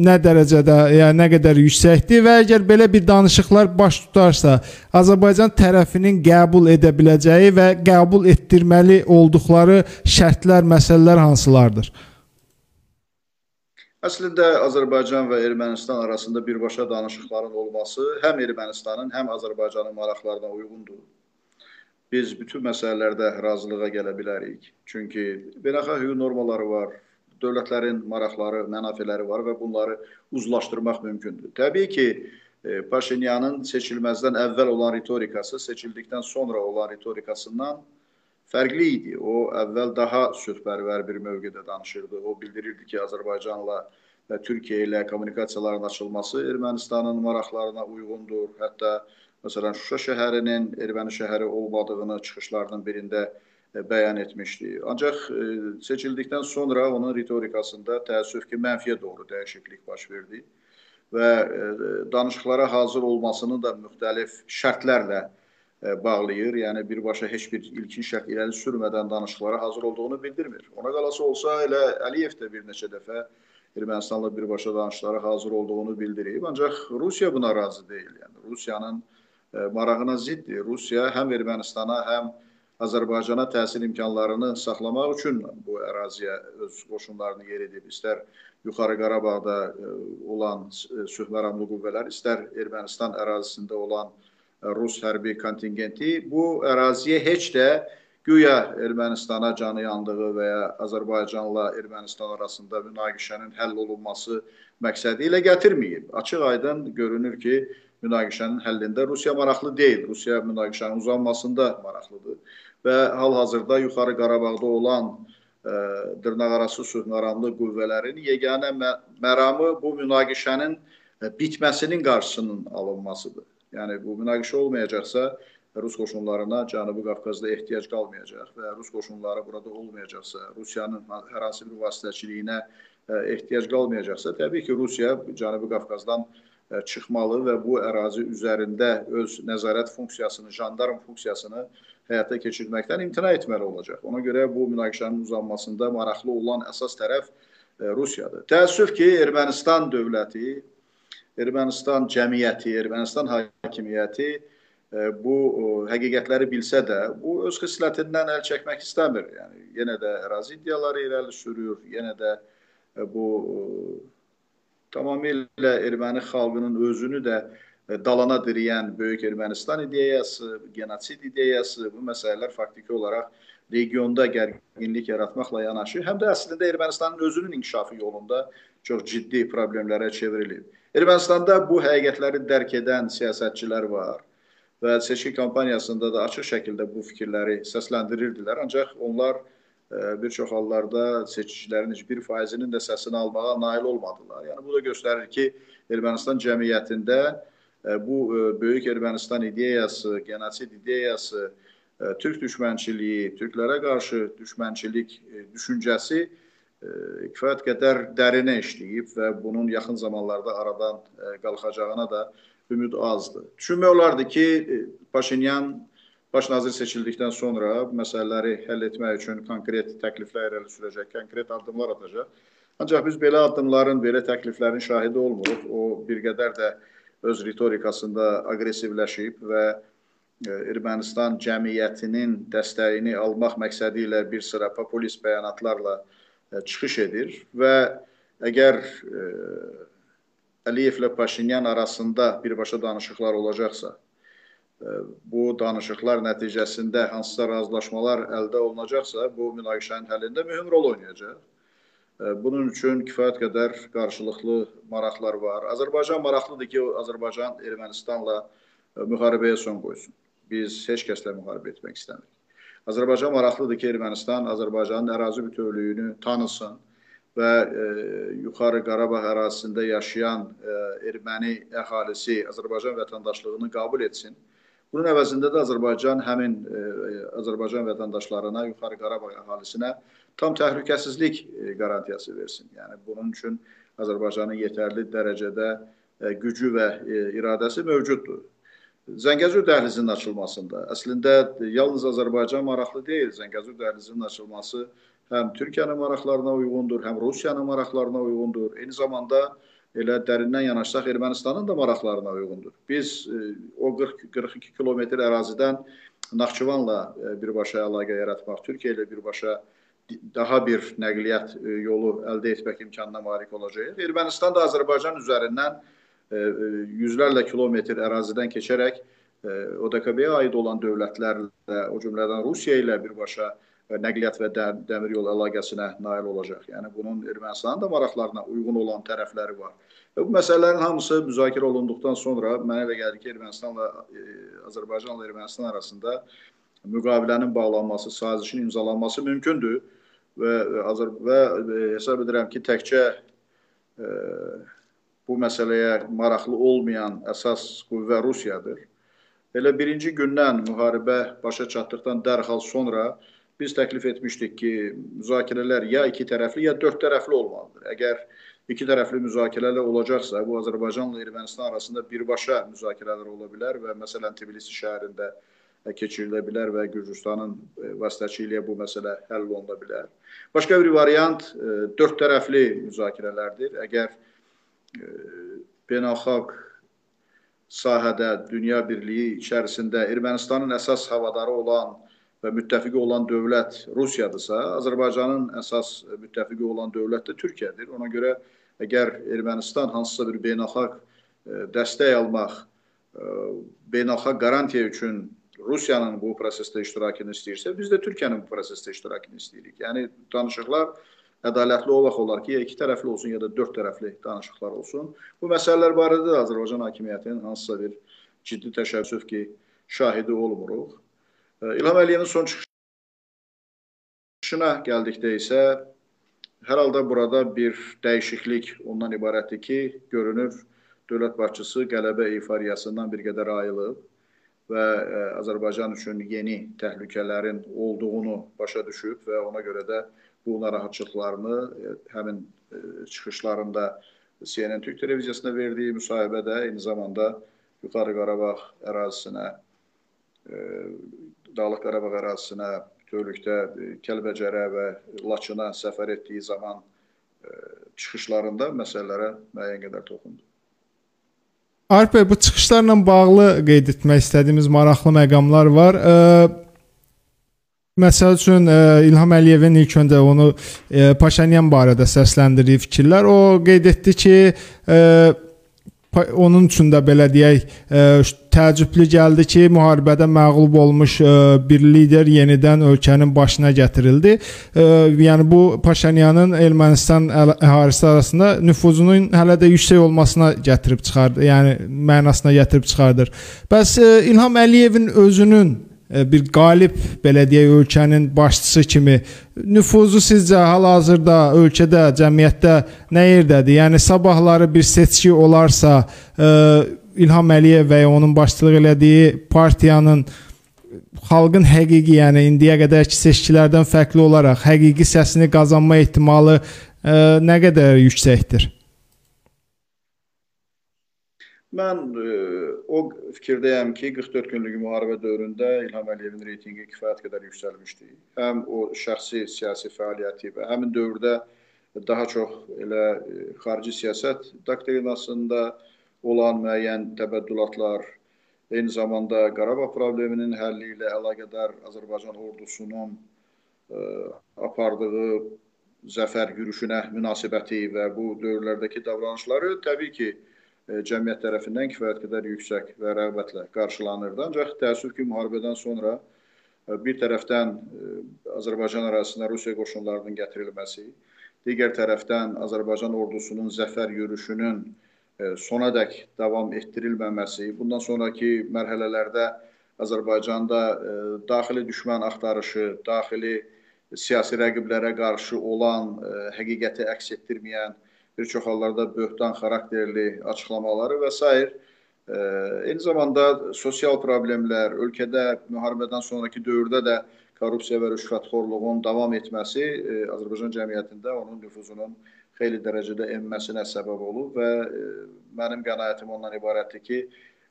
nə dərəcədə, yəni nə qədər yüksəkdir və əgər belə bir danışıqlar baş tutarsa, Azərbaycan tərəfinin qəbul edə biləcəyi və qəbul etdirməli olduqları şərtlər, məsələlər hansılardır? Əslində Azərbaycan və Ermənistan arasında birbaşa danışıqların olması həm Ermənistanın, həm Azərbaycanın maraqlarına uyğundur biz bütün məsələlərdə razılığa gələ bilərik. Çünki beynəlxalq hüquq normaları var, dövlətlərin maraqları, mənafeləri var və bunları uzlaşdırmaq mümkündür. Təbii ki, e, Paşinyanın seçilməzdən əvvəl olan ritorikası seçildikdən sonra olan ritorikasından fərqli idi. O əvvəl daha sülhpərvər bir mövqedə danışırdı. O bildirirdi ki, Azərbaycanla və Türkiyə ilə kommunikasiyaların açılması Ermənistanın maraqlarına uyğundur. Hətta Məsələn, Şuşa şəhərinin erməni şəhəri olmadığını çıxışlarının birində e, bəyan etmişdi. Ancaq e, seçildikdən sonra onun ritorikasında təəssüf ki, mənfiyə doğru dəyişiklik baş verdi və e, danışıqlara hazır olmasını da müxtəlif şərtlərlə bağlayır. Yəni birbaşa heç bir ilkin şərt irəli sürmədən danışıqlara hazır olduğunu bildirmir. Ona qalası olsa elə Əliyev də bir neçə dəfə Ermənistanla birbaşa danışıqlara hazır olduğunu bildirib. Ancaq Rusiya buna razı deyil. Yəni Rusiyanın E, marağına ziddir. Rusiya həm Ermənistana, həm Azərbaycana təsir imkanlarını saxlamaq üçün bu əraziyə öz qoşunlarını yeridib. İstər Yuxarı Qarabağda e, olan e, sülh məramlı qüvvələr, istər Ermənistan ərazisində olan Rus hərbi kontingenti bu əraziyə heç də güya Ermənistana canı yandığı və ya Azərbaycanla Ermənistan arasında münaqişənin həll olunması məqsədi ilə gətirməyib. Açıq aydın görünür ki, münaqişənin həllində Rusiya maraqlı deyil. Rusiya münaqişənin uzanmasında maraqlıdır və hal-hazırda Yuxarı Qarabağda olan ə, e, dırnaqarası sülhməramlı qüvvələrin yeganə mə məramı bu münaqişənin e, bitməsinin qarşısının alınmasıdır. Yəni bu münaqişə olmayacaqsa Rus qoşunlarına Cənubi Qafqazda ehtiyac qalmayacaq və Rus qoşunları burada olmayacaqsa, Rusiyanın hər hansı bir vasitəçiliyinə e, ehtiyac qalmayacaqsa, təbii ki, Rusiya Cənubi Qafqazdan çıxmalı və bu ərazi üzərində öz nəzarət funksiyasını, jandarm funksiyasını həyata keçirməkdən imtina etməli olacaq. Ona görə bu münaqişənin uzanmasında maraqlı olan əsas tərəf Rusiyadır. Təəssüf ki, Ermənistan dövləti, Ermənistan cəmiyyəti, Ermənistan hakimiyyəti bu həqiqətləri bilsə də, bu öz xislətindən əl çəkmək istəmir. Yəni yenə də ərazi iddiaları irəli sürür, yenə də bu tamamilə erməni xalqının özünü də dalana diriyən Böyük Ermənistan ideyası, genosid ideyası bu məsələlər faktiki olaraq regionda gərginlik yaratmaqla yanaşı, həm də əslində Ermənistanın özünün inkişafı yolunda çox ciddi problemlərə çevrilib. Ermənistanda bu həqiqətləri dərk edən siyasətçilər var və seçki kampaniyasında da açıq şəkildə bu fikirləri səsləndirirdilər. Ancaq onlar e, bir çox hallarda seçicilərin heç bir faizinin də səsini almağa nail olmadılar. Yəni bu da göstərir ki, Ermənistan cəmiyyətində e, bu e, böyük Ermənistan ideyası, genosid ideyası, türk düşmənçiliyi, türklərə qarşı düşmənçilik düşüncəsi kifayət qədər dərinə işləyib və bunun yaxın zamanlarda aradan qalxacağına da ümid azdır. Düşünmək olardı ki, Paşinyan baş nazir seçildikdən sonra məsələləri həll etmək üçün konkret təkliflər irəli sürəcək, konkret addımlar atacaq. Ancaq biz belə addımların, belə təkliflərin şahidi olmuruq. O bir qədər də öz ritorikasında aqressivləşib və e, Ermənistan cəmiyyətinin dəstəyini almaq məqsədi ilə bir sıra populist bəyanatlarla e, çıxış edir və əgər e, Əliyevlə Paşinyan arasında birbaşa danışıqlar olacaqsa, bu danışıqlar nəticəsində hansısa razılaşmalar əldə olunacaqsa, bu münaqişənin həllində mühüm rol oynayacaq. Bunun üçün kifayət qədər qarşılıqlı maraqlar var. Azərbaycan maraqlıdır ki, Azərbaycan Ermənistanla e, müharibəyə son qoysun. Biz heç kəslə müharibə etmək istəmirik. Azərbaycan maraqlıdır ki, Ermənistan Azərbaycanın ərazi bütövlüyünü tanısın və e, yuxarı Qarabağ ərazisində yaşayan e, erməni əhalisi Azərbaycan vətəndaşlığını qəbul etsin. Bunun əvəzində də Azərbaycan həmin e, Azərbaycan vətəndaşlarına, yuxarı Qarabağ əhalisinə tam təhlükəsizlik e, qarantiyası versin. Yəni bunun üçün Azərbaycanın yetərli dərəcədə e, gücü və e, iradəsi mövcuddur. Zəngəzur dəhlizinin açılmasında əslində yalnız Azərbaycan maraqlı deyil. Zəngəzur dəhlizinin açılması həm Türkiyənin maraqlarına uyğundur, həm Rusiyanın maraqlarına uyğundur. Eyni zamanda elə dərindən yanaşsaq Ermənistanın da maraqlarına uyğundur. Biz o 40 42 kilometr ərazidən Naxçıvanla birbaşa əlaqə yaratmaq, Türkiyə ilə birbaşa daha bir nəqliyyat e, yolu əldə etmək imkanına malik olacağıq. Ermənistan da Azərbaycan üzərindən e, e, yüzlərlə kilometr ərazidən keçərək ODKB-yə aid olan dövlətlərlə, o cümlədən Rusiya ilə birbaşa nəqliyyat və dəmir yolu əlaqəsinə nail olacaq. Yəni bunun Ermənistanın da maraqlarına uyğun olan tərəfləri var. Və bu məsələlərin hamısı müzakirə olunduqdan sonra mənə elə gəlir ki, Ermənistanla Azərbaycanla Ermənistan arasında müqavilənin bağlanması, sazişin imzalanması mümkündür və Azər və e, hesab edirəm ki, təkcə e, bu məsələyə maraqlı olmayan əsas qüvvə Rusiyadır. Elə birinci gündən müharibə başa çatdıqdan dərhal sonra biz təklif etmişdik ki, müzakirələr ya iki tərəfli, ya dörd tərəfli olmalıdır. Əgər iki tərəfli müzakirələr olacaqsa, bu Azərbaycanla Ermənistan arasında birbaşa müzakirələr ola bilər və məsələn Tbilisi şəhərində keçirilə bilər və Gürcüstanın e, vasitəçiliyi bu məsələ həll oluna bilər. Başqa bir variant e, dörd tərəfli müzakirələrdir. Əgər beynəlxalq sahədə dünya birliyi içərisində Ermənistanın əsas havadarı olan və müttəfiqi olan dövlət Rusiyadırsa, Azərbaycanın əsas müttəfiqi olan dövlət də Türkiyədir. Ona görə əgər Ermənistan hansısa bir beynəlxalq dəstək almaq, beynəlxalq qarantiya üçün Rusiyanın bu prosesdə iştirakını istəyirsə, biz də Türkiyənin bu prosesdə iştirakını istəyirik. Yəni danışıqlar ədalətli olmaq olar ki, ya iki tərəfli olsun, ya da dörd tərəfli danışıqlar olsun. Bu məsələlər barədə də Azərbaycan hakimiyyətinin hansısa bir ciddi təşəbbüs ki, şahidi olmuruq. İlham Əliyevin son çıxışına gəldikdə isə hər halda burada bir dəyişiklik ondan ibarətdir ki, görünür dövlət başçısı qələbə eyfariyasından bir qədər ayılıb və e, Azərbaycan üçün yeni təhlükələrin olduğunu başa düşüb və ona görə də bu narahatçılıqlarını e, həmin e, çıxışlarında CNN Türk televiziyasına verdiyi müsahibədə eyni zamanda Yuxarı Qarabağ ərazisinə, ə, Dağlıq Qarabağ ərazisinə, bütövlükdə Kəlbəcərə və Laçına səfər etdiyi zaman çıxışlarında məsələlərə müəyyən qədər toxundu. Arif bəy, bu çıxışlarla bağlı qeyd etmək istədiyimiz maraqlı məqamlar var. Ə, Məsəl üçün ə, İlham Əliyevin ilk öncə onu ə, Paşinyan barədə səsləndirdiyi fikirlər o qeyd etdi ki, ə, onun üçün də belə deyək, təəccüblü gəldi ki, müharibədə məğlub olmuş bir lider yenidən ölkənin başına gətirildi. Yəni bu Paşinyanın Ermənistan əhalisi arasında nüfuzunun hələ də yüksək olmasına gətirib çıxardı. Yəni mənasına gətirib çıxardır. Bəs İlham Əliyevin özünün bir qalib belə deyək ölkənin başçısı kimi nüfuzu sizcə hal-hazırda ölkədə, cəmiyyətdə nə yerdədir? Yəni sabahları bir seçki olarsa, ə, İlham Əliyev və ya onun başçılıq elədiyi partiyanın xalqın həqiqi, yəni indiyə qədərki seçkilərdən fərqli olaraq həqiqi səsini qazanma ehtimalı ə, nə qədər yüksəkdir? Mən ə, e, o fikirdəyəm ki, 44 günlük müharibə dövründə İlham Əliyevin reytinqi kifayət qədər yüksəlmişdi. Həm o şəxsi siyasi fəaliyyəti və həmin dövrdə daha çox elə e, xarici siyasət doktrinasında olan müəyyən təbəddülatlar, eyni zamanda Qarabağ probleminin həlli ilə əlaqədar Azərbaycan ordusunun ə, e, apardığı zəfər yürüşünə münasibəti və bu dövrlərdəki davranışları təbii ki, cəmiyyət tərəfindən kifayət qədər yüksək və rəğbətlə qarşılanırdı. Ancaq təəssüf ki, müharibədən sonra e, bir tərəfdən e, Azərbaycan ərazisinə Rusiya qoşunlarının gətirilməsi, digər tərəfdən Azərbaycan ordusunun zəfər yürüşünün sonadək davam etdirilməməsi, bundan sonraki mərhələlərdə Azərbaycanda daxili düşmən axtarışı, daxili siyasi rəqiblərə qarşı olan həqiqəti əks etdirməyən bir çox hallarda böhtan xarakterli açıqlamaları və s. E, eyni zamanda sosial problemlər, ölkədə müharibədən sonraki dövrdə də korrupsiya və rüşvətxorluğun davam etməsi e, Azərbaycan cəmiyyətində onun nüfuzunun xeyli dərəcədə enməsinə səbəb olub və e, mənim qənaətim ondan ibarətdir ki,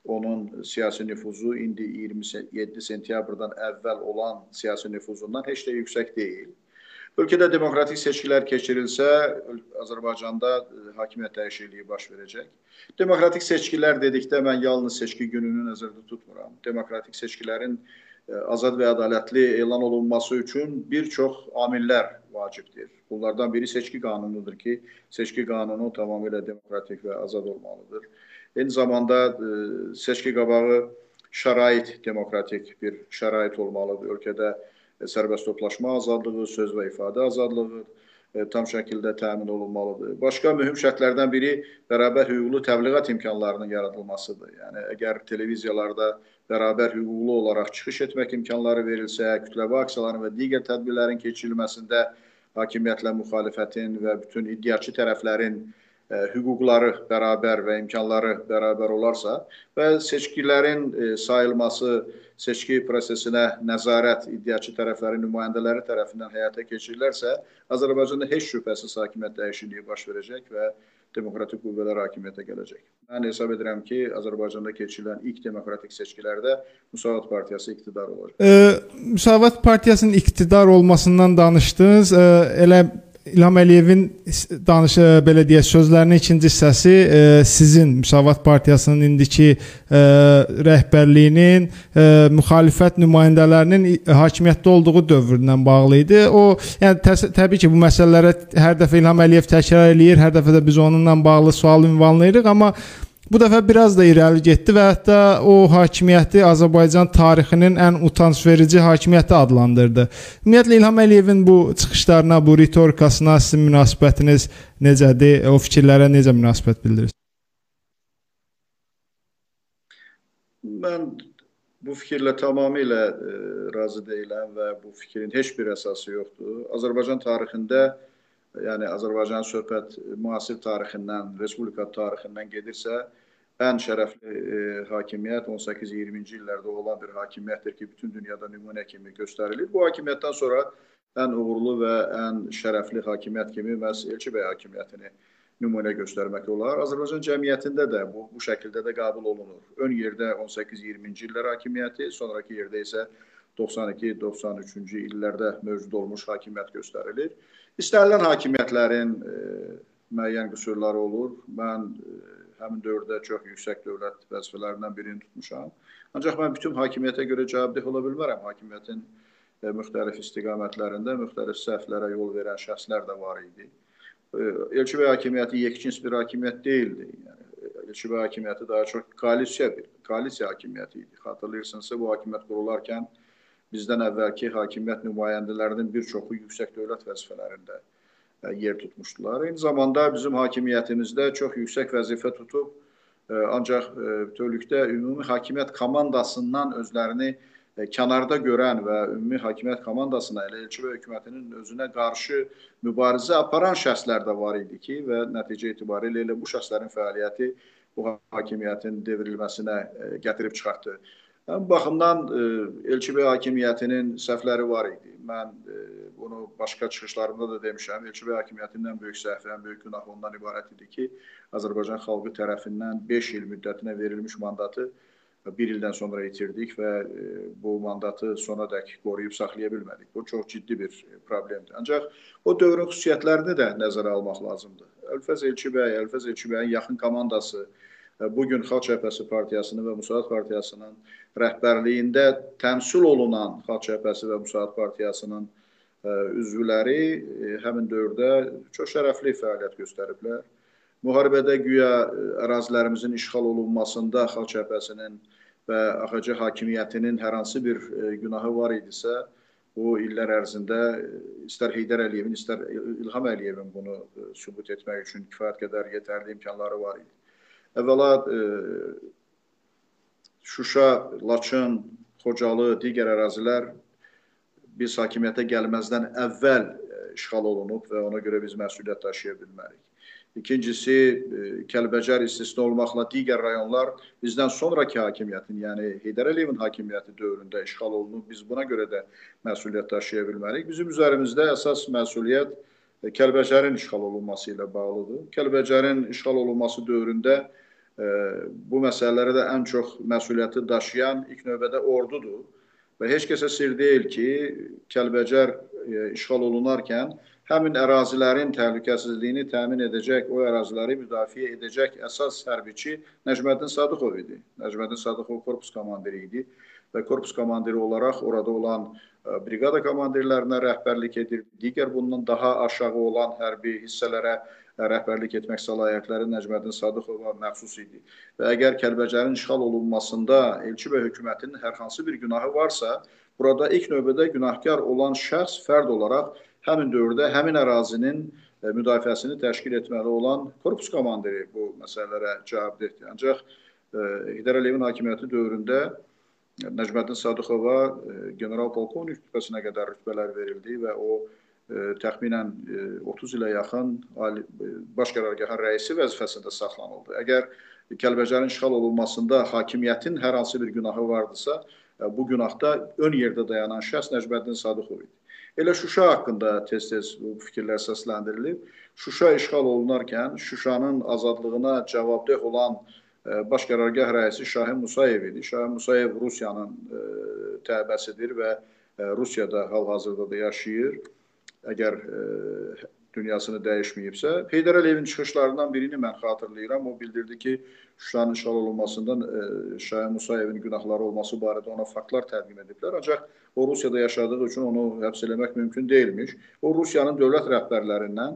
onun siyasi nüfuzu indi 27 sentyabrdan əvvəl olan siyasi nüfuzundan heç də yüksək deyil. Ölkədə demokratik seçkilər keçirilsə, Azərbaycanda e, hakimiyyət dəyişikliyi baş verəcək. Demokratik seçkilər dedikdə mən yalnız seçki gününü nəzərdə tutmuram. Demokratik seçkilərin e, azad və ədalətli elan olunması üçün bir çox amillər vacibdir. Bunlardan biri seçki qanunudur ki, seçki qanunu tamamilə demokratik və azad olmalıdır. Eyni zamanda e, seçki qabağı şərait demokratik bir şərait olmalıdır. Ölkədə sərbəst toplaşma azadlığı, söz və ifadə azadlığı e, tam şəkildə təmin olunmalıdır. Başqa mühüm şərtlərdən biri bərabər hüquqlu təbliğat imkanlarının yaradılmasıdır. Yəni əgər televiziyalarda bərabər hüquqlu olaraq çıxış etmək imkanları verilsə, kütləvi aksiyaların və digər tədbirlərin keçirilməsində hakimiyyətlə müxalifətin və bütün iddiaçı tərəflərin e, hüquqları bərabər və imkanları bərabər olarsa və seçkilərin ə, sayılması seçki prosesinə nəzarət iddiaçı tərəflərin nümayəndələri tərəfindən həyata keçirilərsə, Azərbaycanda heç şübhəsiz hakimiyyət dəyişikliyi baş verəcək və demokratik qüvvələr hakimiyyətə gələcək. Mən hesab edirəm ki, Azərbaycanda keçirilən ilk demokratik seçkilərdə Müsavat partiyası iqtidar olacaq. E, Müsavat partiyasının iqtidar olmasından danışdınız. E, elə İlham Əliyevin danışı belə deyək sözlərinin ikinci hissəsi e, sizin Müsavat Partiyasının indiki e, rəhbərliyinin e, müxalifət nümayəndələrinin hakimiyyətdə olduğu dövrlə bağlı idi. O, yəni təs təbii ki, bu məsələlərə hər dəfə İlham Əliyev təkrar eləyir, hər dəfə də biz onunla bağlı sual ünvanlayırıq, amma Bu dəfə biraz da irəli getdi və hətta o hakimiyyəti Azərbaycan tarixinin ən utancverici hakimiyyəti adlandırdı. Ümumiyyətlə İlham Əliyevin bu çıxışlarına, bu ritorikasına sizin münasibətiniz necədir? O fikirlərə necə münasibət bildirirsiniz? Mən bu fikirlə tamamilə e, razı deyiləm və bu fikrin heç bir əsası yoxdur. Azərbaycan tarixində yəni Azərbaycan söhbət müasir tarixindən, respublika tarixindən gedirsə, ən şərəfli e, hakimiyyət 18-20-ci illərdə olan bir hakimiyyətdir ki, bütün dünyada nümunə kimi göstərilir. Bu hakimiyyətdən sonra ən uğurlu və ən şərəfli hakimiyyət kimi məhz Elçi bəy hakimiyyətini nümunə göstərmək olar. Azərbaycan cəmiyyətində də bu bu şəkildə də qəbul olunur. Ön yerdə 18-20-ci illər hakimiyyəti, sonrakı yerdə isə 92-93-cü illərdə mövcud olmuş hakimiyyət göstərilir. İstənilən hakimiyyətlərin e, müəyyən qüsurları olur. Mən e, həmin dövrdə çox yüksək dövlət vəzifələrindən birini tutmuşam. Ancaq mən bütün hakimiyyətə görə cavabdeh ola bilmərəm. Hakimiyyətin e, müxtəlif istiqamətlərində müxtəlif səhvlərə yol verən şəxslər də var idi. E, Elçi bəy hakimiyyəti yekçins bir hakimiyyət deyildi. Yəni Elçibəy hakimiyyəti daha çox koalisiya bir koalisiya hakimiyyəti idi. Xatırlayırsınızsa bu hakimiyyət qurularkən bizdən əvvəlki hakimiyyət nümayəndələrinin bir çoxu yüksək dövlət vəzifələrində e, yer tutmuşdular. Eyni zamanda bizim hakimiyyətimizdə çox yüksək vəzifə tutub e, ancaq bütövlükdə ümumi hakimiyyət komandasından özlərini E, kənarda görən və ümumi hakimiyyət komandasına, elə elçi və hökumətinin özünə qarşı mübarizə aparan şəxslər də var idi ki, və nəticə etibarilə elə bu şəxslərin fəaliyyəti bu hakimiyyətin devrilməsinə e, gətirib çıxartdı. Bu baxımdan e, elçi və hakimiyyətinin səhvləri var idi. Mən bunu başqa çıxışlarımda da demişəm. Elçi və hakimiyyətinin ən böyük səhvi, ən böyük günahı ondan ibarət idi ki, Azərbaycan xalqı tərəfindən 5 il müddətinə verilmiş mandatı bir ildən sonra itirdik və e, bu mandatı sona dək qoruyub saxlaya bilmədik. Bu çox ciddi bir e, problemdir. Ancaq o dövrün xüsusiyyətlərini də nəzərə almaq lazımdır. Əlfəz Elçibəy, Əlfəz Elçibəyin yaxın komandası e, bu gün Xalq Cəbhəsi partiyasının və Müsaad partiyasının rəhbərliyində təmsil olunan Xalq Cəbhəsi və Müsaad partiyasının üzvləri həmin dövrdə çox şərəfli fəaliyyət göstəriblər. Müharibədə güya ərazilərimizin işğal olunmasında Xalq Cəbhəsinin və AXC hakimiyyətinin hər hansı bir e, günahı var idisə, bu illər ərzində e, istər Heydər Əliyevin, istər İlham Əliyevin bunu e, sübut etmək üçün kifayət qədər yetərli imkanları var idi. Əvvəla Şuşa, Laçın, Xocalı, digər ərazilər biz hakimiyyətə gəlməzdən əvvəl işğal olunub və ona görə biz məsuliyyət daşıya bilmərik. İkincisi, e, Kəlbəcər istisna olmaqla digər rayonlar bizdən sonraki hakimiyyətin, yəni Heydər Əliyevin hakimiyyəti dövründə işğal olunub. Biz buna görə də məsuliyyət daşıya bilmərik. Bizim üzərimizdə əsas məsuliyyət e, Kəlbəcərin işğal olunması ilə bağlıdır. Kəlbəcərin işğal olunması dövründə e, bu məsələlərə də ən çox məsuliyyəti daşıyan ilk növbədə ordudur. Və heç kəsə sir deyil ki, Kəlbəcər işğal olunarkən həmin ərazilərin təhlükəsizliyini təmin edəcək, o əraziləri müdafiə edəcək əsas hərbiçi Nəcməddin Sadıqov idi. Nəcməddin Sadıqov korpus komandiri idi və korpus komandiri olaraq orada olan e, briqada komandirlərinə rəhbərlik edir. Digər bundan daha aşağı olan hərbi hissələrə e, rəhbərlik etmək səlahiyyətləri Nəcməddin Sadıqova məxsus idi. Və əgər Kəlbəcərin işğal olunmasında elçi və hökumətinin hər hansı bir günahı varsa, burada ilk növbədə günahkar olan şəxs fərd olaraq həmin dövrdə həmin ərazinin e, müdafiəsini təşkil etməli olan korpus komandiri bu məsələlərə cavabdehdir. Ancaq e, Heydər Əliyevin hakimiyyəti dövründə Nəcməddin Sadıxova e, general polkovnik rütbəsinə qədər rütbələr verildi və o təxminən 30 ilə yaxın ali baş qərargahın rəisi vəzifəsində saxlanıldı. Əgər Kəlbəcərin işğal olunmasında hakimiyyətin hər hansı bir günahı vardısa, bu günahda ön yerdə dayanan şəxs Nəcməddin Sadıxov idi. Elə Şuşa haqqında tez-tez bu fikirlər səsləndirilib. Şuşa işğal olunarkən Şuşanın azadlığına cavabdeh olan e, baş qərargah rəisi Şahin Musayev idi. Şahin Musayev Rusiyanın e, təbəsidir və e, Rusiyada hal-hazırda da yaşayır. Əgər dünyasını dəyişməyibsə. Heydər Əliyevin çıxışlarından birini mən xatırlayıram. O bildirdi ki, Şuşanın işğal olunmasından e, Şahin Musayevin günahları olması barədə ona faktlar təqdim ediblər. Ancaq o Rusiyada yaşadığı üçün onu həbs eləmək mümkün deyilmiş. O Rusiyanın dövlət rəhbərlərindən,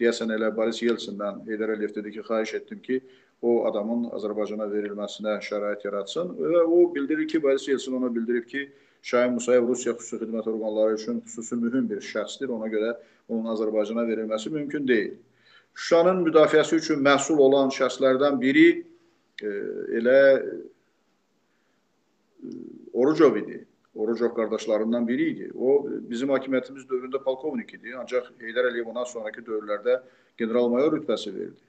deyəsən elə Boris Yeltsindən Heydər Əliyev dedi ki, xahiş etdim ki, o adamın Azərbaycana verilməsinə şərait yaratsın və o bildirir ki, Boris Yeltsin ona bildirib ki, Şahin Musayev Rusiya xüsusi xidmət orqanları üçün xüsusi mühüm bir şəxsdir. Ona görə onun Azərbaycana verilməsi mümkün deyil. Şuşanın müdafiəsi üçün məsul olan şəxslərdən biri e, elə e, Orucov idi. Orucov qardaşlarından biri idi. O bizim hakimiyyətimiz dövründə polkovnik idi. Ancaq Heydər Əliyev ondan sonrakı dövrlərdə general-mayor rütbəsi verildi.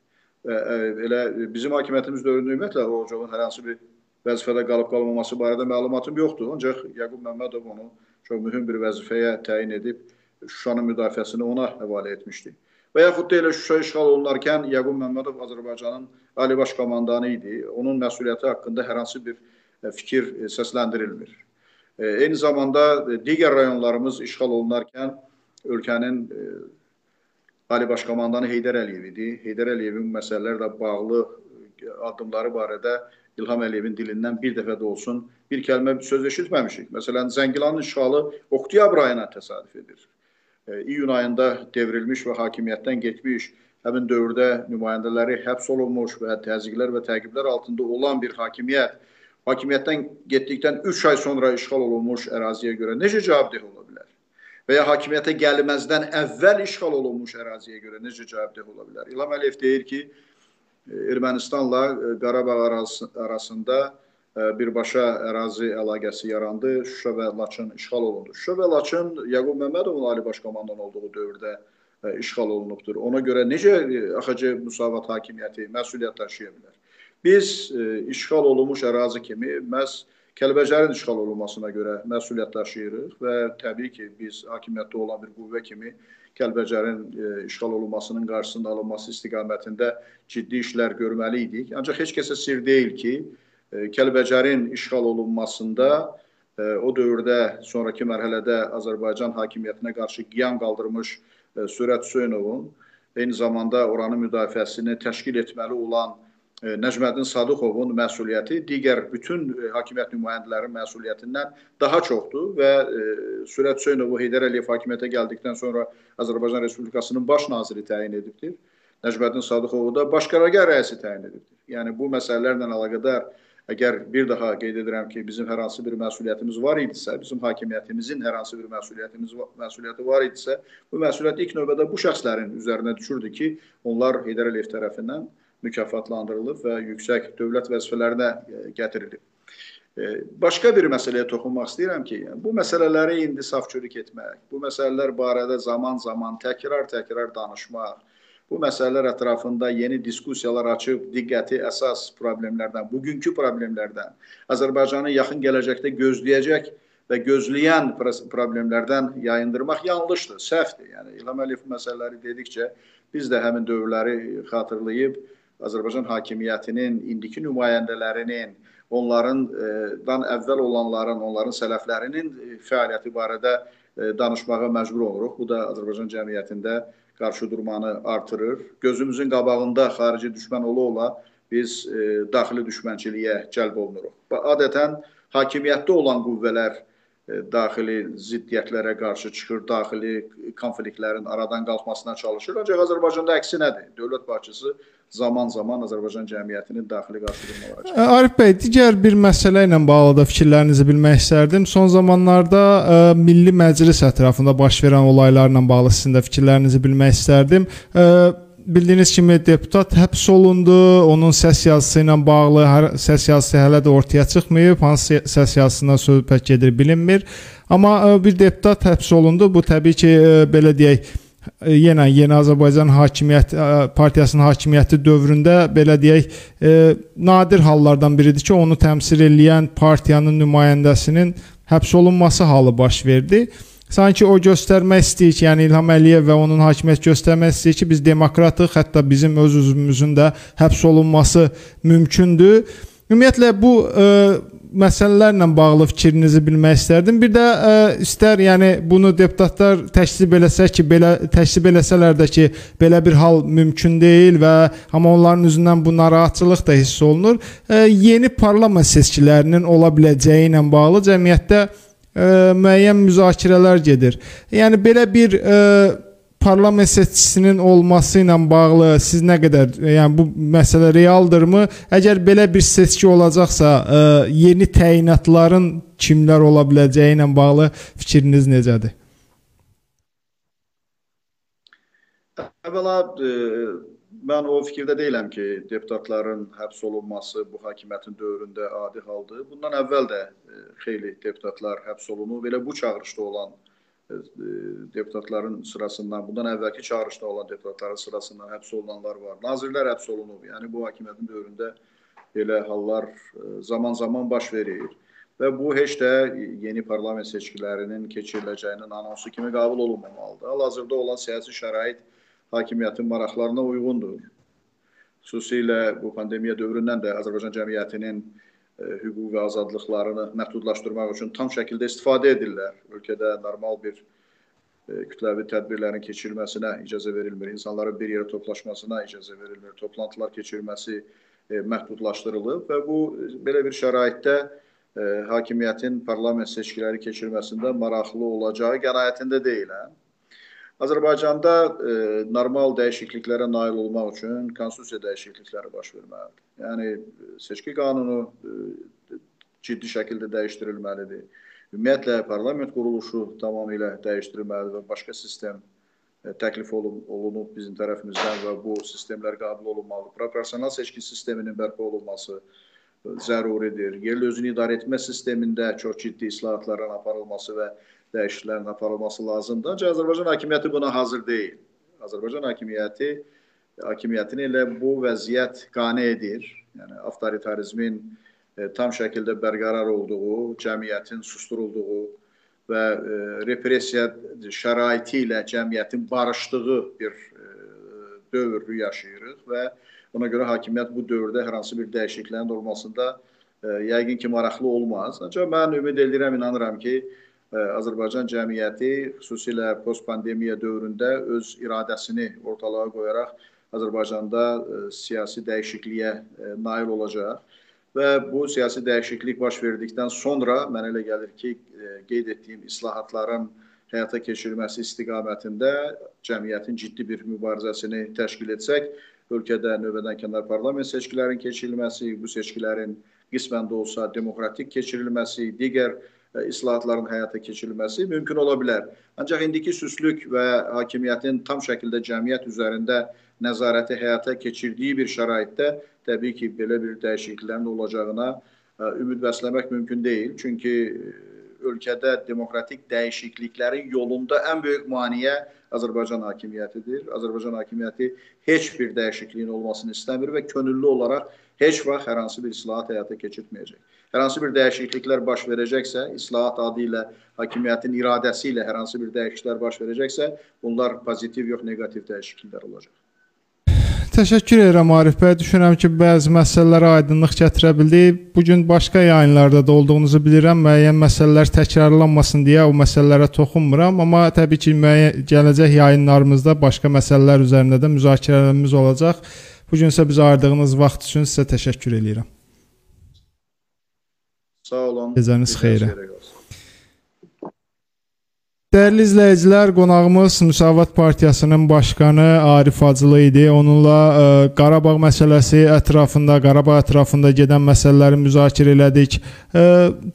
Və e, elə bizim hakimiyyətimiz dövründə ümumiyyətlə Orucovun hər hansı bir vəzifədə qalıb-qalmaması barədə məlumatım yoxdur. Ancaq Yaqub Məmmədov onu çox mühüm bir vəzifəyə təyin edib Şuşanın müdafiəsini ona həvalə etmişdi. Və yaxud da elə Şuşa işğal olunarkən Yaqub Məmmədov Azərbaycanın Ali Baş Komandanı idi. Onun məsuliyyəti haqqında hər hansı bir e, fikir e, səsləndirilmir. E, eyni zamanda digər rayonlarımız işğal olunarkən ölkənin Ali Baş Komandanı Heydər Əliyev idi. Heydər Əliyevin məsələlərlə bağlı addımları barədə İlham Əliyevin dilindən bir dəfə də olsun bir kəlmə söz eşitməmişik. Məsələn, Zəngilanın işğalı oktyabr ayına təsadüf edir. E, iyun ayında devrilmiş və hakimiyyətdən getmiş həmin dövrdə nümayəndələri həbs olunmuş və təzyiqlər və təqiblər altında olan bir hakimiyyət hakimiyyətdən getdikdən 3 ay sonra işğal olunmuş əraziyə görə necə cavabdeh ola bilər? Və ya hakimiyyətə gəlməzdən əvvəl işğal olunmuş əraziyə görə necə cavabdeh ola bilər? İlham Əliyev deyir ki, Ermənistanla Qarabağ arasında birbaşa ərazi əlaqəsi yarandı. Şuşa və Laçın işğal olundu. Şuşa və Laçın Yaqub Məmmədovun ali baş komandan olduğu dövrdə işğal olunubdur. Ona görə necə AXC Müsavat hakimiyyəti məsuliyyət daşıya bilər? Biz işğal olunmuş ərazi kimi məhz Kəlbəcərin işğal olunmasına görə məsuliyyət daşıyırıq və təbii ki, biz hakimiyyətdə olan bir qüvvə kimi Kəlbəcərin işğal olunmasının qarşısının alınması istiqamətində ciddi işlər görməli idik. Ancaq heç kəsə sir deyil ki, Kəlbəcərin işğal olunmasında e, o dövrdə sonrakı mərhələdə Azərbaycan hakimiyyətinə qarşı qiyam qaldırmış e, Sürət Hüseynovun eyni zamanda oranın müdafiəsini təşkil etməli olan e, Nəcməddin Sadıxovun məsuliyyəti digər bütün hakimiyyət nümayəndələrinin məsuliyyətindən daha çoxdur və Sürət Hüseynovu Heydər Əliyev hakimiyyətə gəldikdən sonra Azərbaycan Respublikasının baş naziri təyin edibdir. Nəcməddin Sadıxovu da baş qərargah rəisi təyin edibdir. Yəni bu məsələlərlə əlaqədar Əgər bir daha qeyd edirəm ki, bizim hər hansı bir məsuliyyətimiz var idisə, bizim hakimiyyətimizin hər hansı bir məsuliyyətimiz məsuliyyəti var idisə, bu məsuliyyət ilk növbədə bu şəxslərin üzərinə düşürdü ki, onlar Heydər Əliyev tərəfindən mükafatlandırılıb və yüksək dövlət vəzifələrinə e, gətirilib. E, başqa bir məsələyə toxunmaq istəyirəm ki, bu məsələləri indi safçürük etmək, bu məsələlər barədə zaman-zaman təkrar-təkrar danışmaq, bu məsələlər ətrafında yeni diskussiyalar açıb diqqəti əsas problemlərdən, bugünkü problemlərdən, Azərbaycanı yaxın gələcəkdə gözləyəcək və gözləyən problemlərdən yayındırmaq yanlışdır, səhvdir. Yəni İlham Əliyev məsələləri dedikcə biz də həmin dövrləri xatırlayıb Azərbaycan hakimiyyətinin indiki nümayəndələrinin onların dan əvvəl olanların, onların sələflərinin fəaliyyəti barədə danışmağa məcbur oluruq. Bu da Azərbaycan cəmiyyətində qarşıdurmanı artırır. Gözümüzün qabağında xarici düşmən ola-ola biz e, daxili düşmənçiliyə cəlb olunuruq. Adətən hakimiyyətdə olan qüvvələr e, daxili ziddiyyətlərə qarşı çıxır, daxili konfliktlərin aradan qalxmasına çalışır. Ancaq Azərbaycanda əksinədir. Dövlət başçısı zaman-zaman Azərbaycan cəmiyyətinin daxili qarşıdurmaları çəkir. Arif bəy, digər bir məsələ ilə bağlı da fikirlərinizi bilmək istərdim. Son zamanlarda ə, Milli Məclis ətrafında baş verən olaylarla bağlı sizin də fikirlərinizi bilmək istərdim. Ə, bildiyiniz kimi deputat həbs olundu. Onun səs yazısı ilə bağlı hər səs yazısı hələ də ortaya çıxmayıb. Hansı səs yazısından söhbət gedir bilinmir. Amma ə, bir deputat həbs olundu. Bu təbii ki, ə, belə deyək, E, yenə Yeni Azərbaycan Hakimiyyət e, Partiyasının hakimiyyəti dövründə belə deyək, e, nadir hallardan biridir ki, onu təmsil edən partiyanın nümayəndəsinin həbs olunması halı baş verdi. Sanki o göstərmək istəyir ki, yəni İlham Əliyev və onun hakimiyyət göstərmək istəyir ki, biz demokratıq, hətta bizim öz üzvümüzün də həbs olunması mümkündür. Ümumiyyətlə bu ə, məsələlərlə bağlı fikrinizi bilmək istərdim. Bir də ə, istər yəni bunu deputatlar təklif eləsə ki, belə təklif eləsələr də ki, belə bir hal mümkün deyil və amma onların üzündən bu narahatçılıq da hiss olunur. Ə, yeni parlament seçkilərinin ola biləcəyi ilə bağlı cəmiyyətdə ə, müəyyən müzakirələr gedir. Yəni belə bir ə, parlament seçicisinin olması ilə bağlı siz nə qədər yəni bu məsələ realdırmı? Əgər belə bir seçki olacaqsa, ə, yeni təyinatların kimlər ola biləcəyi ilə bağlı fikriniz necədir? Əvvəla e, mən o fikirdə deyiləm ki, deputatların həbs olunması bu hakimiyyətin dövründə adi haldır. Bundan əvvəl də e, xeyli deputatlar həbs olunub. Belə bu çağırışda olan E, deputatların sırasından, bundan əvvəlki çağırışda olan deputatların sırasından həbs olunanlar var. Nazirlər həbs olunub. Yəni bu hakimiyyətin dövründə belə hallar e, zaman-zaman baş verir. Və bu heç də yeni parlament seçkilərinin keçiriləcəyinin anonsu kimi qəbul olunmamalıdır. Hal-hazırda olan siyasi şərait hakimiyyətin maraqlarına uyğundur. Xüsusilə bu pandemiya dövründən də Azərbaycan cəmiyyətinin E, hüquq və azadlıqlarını məhdudlaşdırmaq üçün tam şəkildə istifadə edirlər. Ölkədə normal bir e, kütləvi tədbirlərin keçirilməsinə icazə verilmir. İnsanların bir yerə toplaşmasına icazə verilmir. Toplantılar keçirilməsi e, məhdudlaşdırılıb və bu belə bir şəraitdə hakimiyyətin parlament seçkiləri keçirməsində maraqlı olacağı qənaətində deyiləm. Azərbaycanda e, normal dəyişikliklərə nail olmaq üçün konstitusiya dəyişiklikləri baş verməlidir. Yəni seçki qanunu e, ciddi şəkildə dəyişdirilməlidir. Ümumiyyətlə parlament quruluşu tamamilə dəyişdirilməlidir və başqa sistem e, təklif olunub bizim tərəfimizdən və bu sistemlər qəbul olunmalıdır. Proporsional seçki sisteminin bərpa olunması e, zəruridir. Yerli özünü idarə etmə sistemində çox ciddi islahatların aparılması və dəyişikliklərin aparılması lazımdır. Ancaq Azərbaycan hakimiyyəti buna hazır deyil. Azərbaycan hakimiyyəti hakimiyyətini elə bu vəziyyət qane edir. Yəni avtoritarizmin e, tam şəkildə bərqərar olduğu, cəmiyyətin susturulduğu və e, repressiya şəraiti ilə cəmiyyətin barışdığı bir e, dövrü yaşayırıq və ona görə hakimiyyət bu dövrdə hər hansı bir dəyişikliklərin olmasında e, yəqin ki maraqlı olmaz. Ancaq mən ümid edirəm, inanıram ki, Azərbaycan cəmiyyəti xüsusilə postpandemiya dövründə öz iradəsini ortalığa qoyaraq Azərbaycanda siyasi dəyişikliyə nail olacaq. Və bu siyasi dəyişiklik baş verdikdən sonra mənə elə gəlir ki, qeyd etdiyim islahatların həyata keçirilməsi istiqamətində cəmiyyətin ciddi bir mübarizəsini təşkil etsək, ölkədə növbədənkənar parlament seçkilərinin keçirilməsi, bu seçkilərin qismən də olsa demokratik keçirilməsi, digər islahatların həyata keçirilməsi mümkün ola bilər. Ancaq indiki süslük və hakimiyyətin tam şəkildə cəmiyyət üzərində nəzarəti həyata keçirdiyi bir şəraitdə təbii ki, belə bir dəyişikliklərin olacağına ümid bəsləmək mümkün deyil. Çünki ölkədə demokratik dəyişikliklərin yolunda ən böyük maneə Azərbaycan hakimiyyətidir. Azərbaycan hakimiyyəti heç bir dəyişikliyin olmasını istəmir və könüllü olaraq heç vaxt hər hansı bir islahat həyata keçirtməyəcək. Hər hansı bir dəyişikliklər baş verəcəksə, islahat adı ilə, hakimiyyətin iradəsi ilə hər hansı bir dəyişikliklər baş verəcəksə, bunlar pozitiv yox, neqativ dəyişikliklər olacaq. Təşəkkür edirəm Arif bəy. Düşünürəm ki, bəzi məsələlərə aydınlıq gətirə bildik. Bu gün başqa yayınlarda da olduğunuzu bilirəm. Müəyyən məsələlər təkrarlanmasın deyə o məsələlərə toxunmuram, amma təbii ki, müəyyən gələcək yayınlarımızda başqa məsələlər üzərində də müzakirələrimiz olacaq. Bu gün isə bizə ayırdığınız vaxt üçün sizə təşəkkür edirəm. Sağ olun. Gecəniz xeyrə. Dəyərli izləyicilər, qonağımız Müsavat Partiyasının başqanı Arif Hacılı idi. Onunla ə, e, Qarabağ məsələsi ətrafında, Qarabağ ətrafında gedən məsələləri müzakirə elədik. Ə, e,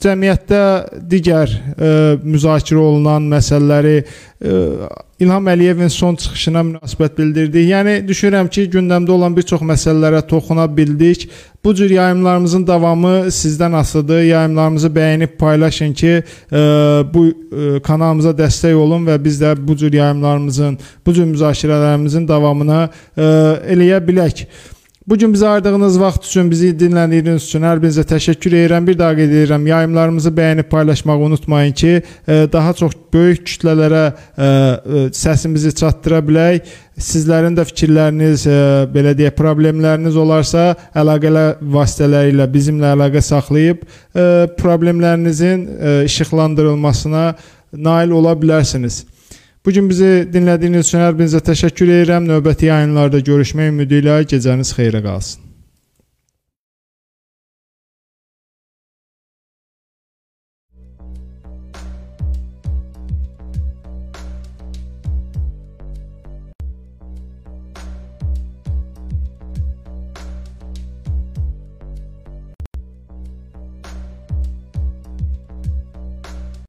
cəmiyyətdə digər ə, e, müzakirə olunan məsələləri İlham Əliyevin son çıxışına münasibət bildirdik. Yəni düşünürəm ki, gündəmdə olan bir çox məsələlərə toxuna bildik. Bu cür yayımlarımızın davamı sizdən asılıdır. Yayımlarımızı bəyənib paylaşın ki, ə, bu ə, kanalımıza dəstək olun və biz də bu cür yayımlarımızın, bu cür müzakirələrimizin davamına ə, eləyə bilək. Bu gün bizə ayırdığınız vaxt üçün, bizi dinlədiyiniz üçün hər birinizə təşəkkür edirəm. Bir daha qeyd edirəm, yayımlarımızı bəyənib paylaşmağı unutmayın ki, e, daha çox böyük kütlələrə e, e, səsimizi çatdıra bilək. Sizlərin də fikirləriniz, belə deyək, problemləriniz olarsa, əlaqələr vasitələri ilə bizimlə əlaqə saxlayıb problemlərinizin işıqlandırılmasına nail ola bilərsiniz. Bu gün bizi dinlədiyiniz üçün hər birinizə təşəkkür edirəm. Növbəti yayınlarda görüşmək ümidi ilə gecəniz xeyrə qalsın.